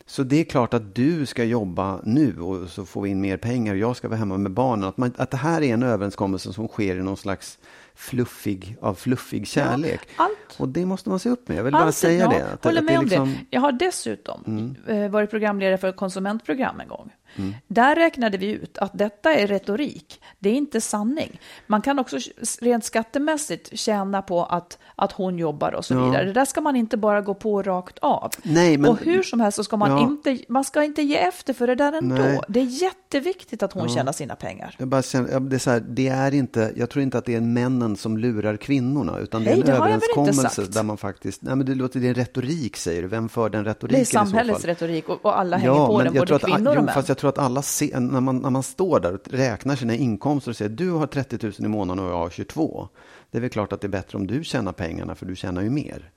Så det är klart att du ska jobba nu och så får vi in mer pengar och jag ska vara hemma med barnen. Att, man, att det här är en överenskommelse som sker i någon slags fluffig, av fluffig kärlek. allt- och det måste man se upp med. Jag vill bara Alltid, säga ja, det. Att, håller att med det om liksom, Mm. det. Jag har dessutom eh, varit programledare för ett konsumentprogram en gång. Mm. Där räknade vi ut att detta är retorik, det är inte sanning. Man kan också rent skattemässigt tjäna på att, att hon jobbar och så Ja. vidare. Det där ska man inte bara gå på rakt av. Nej, men- och hur som helst så ska man Ja. inte, man ska inte ge efter för det där ändå. Nej. Det är jätteviktigt att hon tjänar sina pengar. Jag, bara känner, ja, det är så här, det är inte, jag tror inte att det är männen som lurar kvinnorna, utan det är Nej, en det väl inte överenskommelse där man faktiskt, nej men det låter, det är retorik säger du, vem för den Det retoriken är i så fall? samhällets retorik och, och alla hänger på den, både att, kvinnor och män. Tror att alla ser, när man, när man står där och räknar sina inkomster och säger du har 30 000 i månaden och jag har 22. Det är väl klart att det är bättre om du tjänar pengarna för du tjänar ju mer.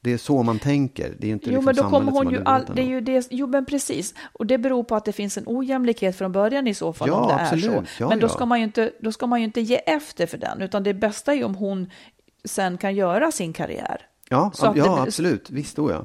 Det är så man tänker. Det är inte Jo, liksom men då kommer hon ju all, det är ju det, jo men precis, och det beror på att det finns en ojämlikhet från början i så fall Ja, om det är absolut. så. Ja, men då ja. ska, man ju inte, då ska man ju inte ge efter för den, utan det bästa är ju om hon sen kan göra sin karriär. Ja, så ja det- absolut. Visst, då ja.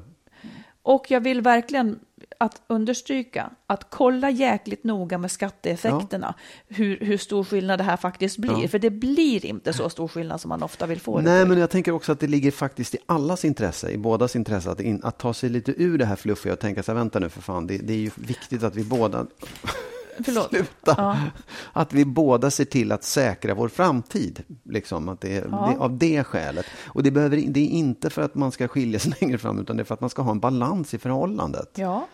Och jag vill verkligen att understryka att kolla jäkligt noga med skatteeffekterna hur, hur stor skillnad det här faktiskt blir. Ja. För det blir inte så stor skillnad som man ofta vill få det Nej, till. men jag tänker också att det ligger faktiskt i allas intresse, i bådas intresse, att, in, att ta sig lite ur det här fluffiga och tänka här, vänta nu för fan, det, det är ju viktigt att vi båda, Förlåt. sluta, Ja. att vi båda ser till att säkra vår framtid, liksom, att det, är- Ja. det, av det skälet. Och det, behöver, det är inte för att man ska skilja sig längre fram, utan det är för att man ska ha en balans i förhållandet. Ja.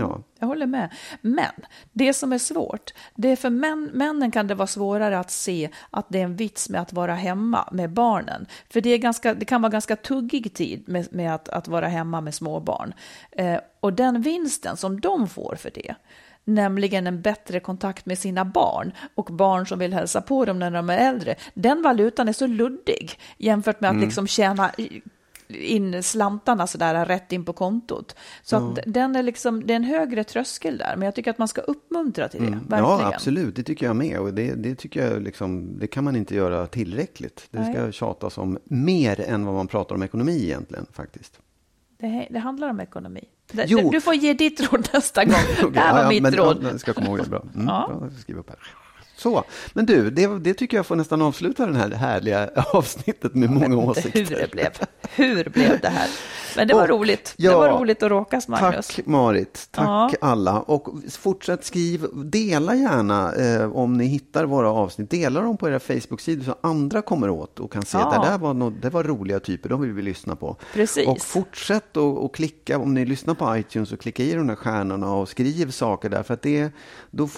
Ja. Jag håller med. Men det som är svårt, det är för män, männen kan det vara svårare att se att det är en vits med att vara hemma med barnen. För det, är ganska, det kan vara ganska tuggig tid med, med att, att vara hemma med små barn. Eh, och den vinsten som de får för det, nämligen en bättre kontakt med sina barn och barn som vill hälsa på dem när de är äldre, den valutan är så luddig jämfört med att liksom tjäna in slantarna sådär rätt in på kontot. Så att den är liksom, det är en högre tröskel där, men jag tycker att man ska uppmuntra till det, verkligen. Ja, absolut. Det tycker jag med. Och det, det tycker jag liksom, det kan man inte göra tillräckligt. Det ska Nej. tjatas om mer än vad man pratar om ekonomi egentligen, faktiskt. Det, det handlar om ekonomi. Jo. Du får ge ditt råd nästa gång. Okej, det här var ja, ja, mitt men, råd. Ja, ska komma ihåg det bra. Mm, Ja. bra. Ska skriva upp här. Så, men du, det, det tycker jag får nästan avsluta det här härliga avsnittet med många åsikter. Hur det blev. Hur blev det här? Men det var Och, roligt. ja, det var roligt att råkas, Magnus. Tack Marit, tack Ja. alla. Och fortsätt skriv, dela gärna eh, om ni hittar våra avsnitt. Dela dem på era Facebook-sidor så andra kommer åt och kan se Ja. att det där var, något, det var roliga typer, de vill vi lyssna på. Precis. Och fortsätt att klicka, om ni lyssnar på iTunes, och klicka i de där stjärnorna och skriv saker där. För att det, då,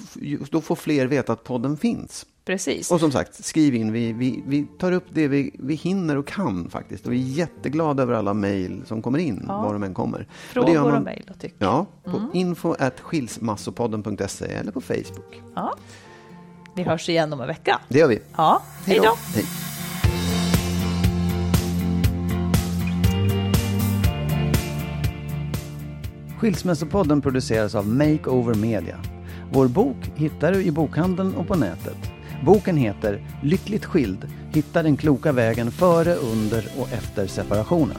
då får fler veta att podden finns. Precis. Och som sagt, skriv in. Vi, vi, vi tar upp det vi, vi hinner och kan faktiskt. Och vi är jätteglada över alla mejl som kommer in, Ja. var de än kommer. och Frågor och man- mejl och tyck. Ja, på info at skilsmassopodden.se eller på Facebook. Ja. Vi hörs igen om en vecka. Det gör vi. Ja, hej då. Skilsmässopodden produceras av Makeover Media. Vår bok hittar du i bokhandeln och på nätet. Boken heter Lyckligt skild. Hitta den kloka vägen före, under och efter separationen.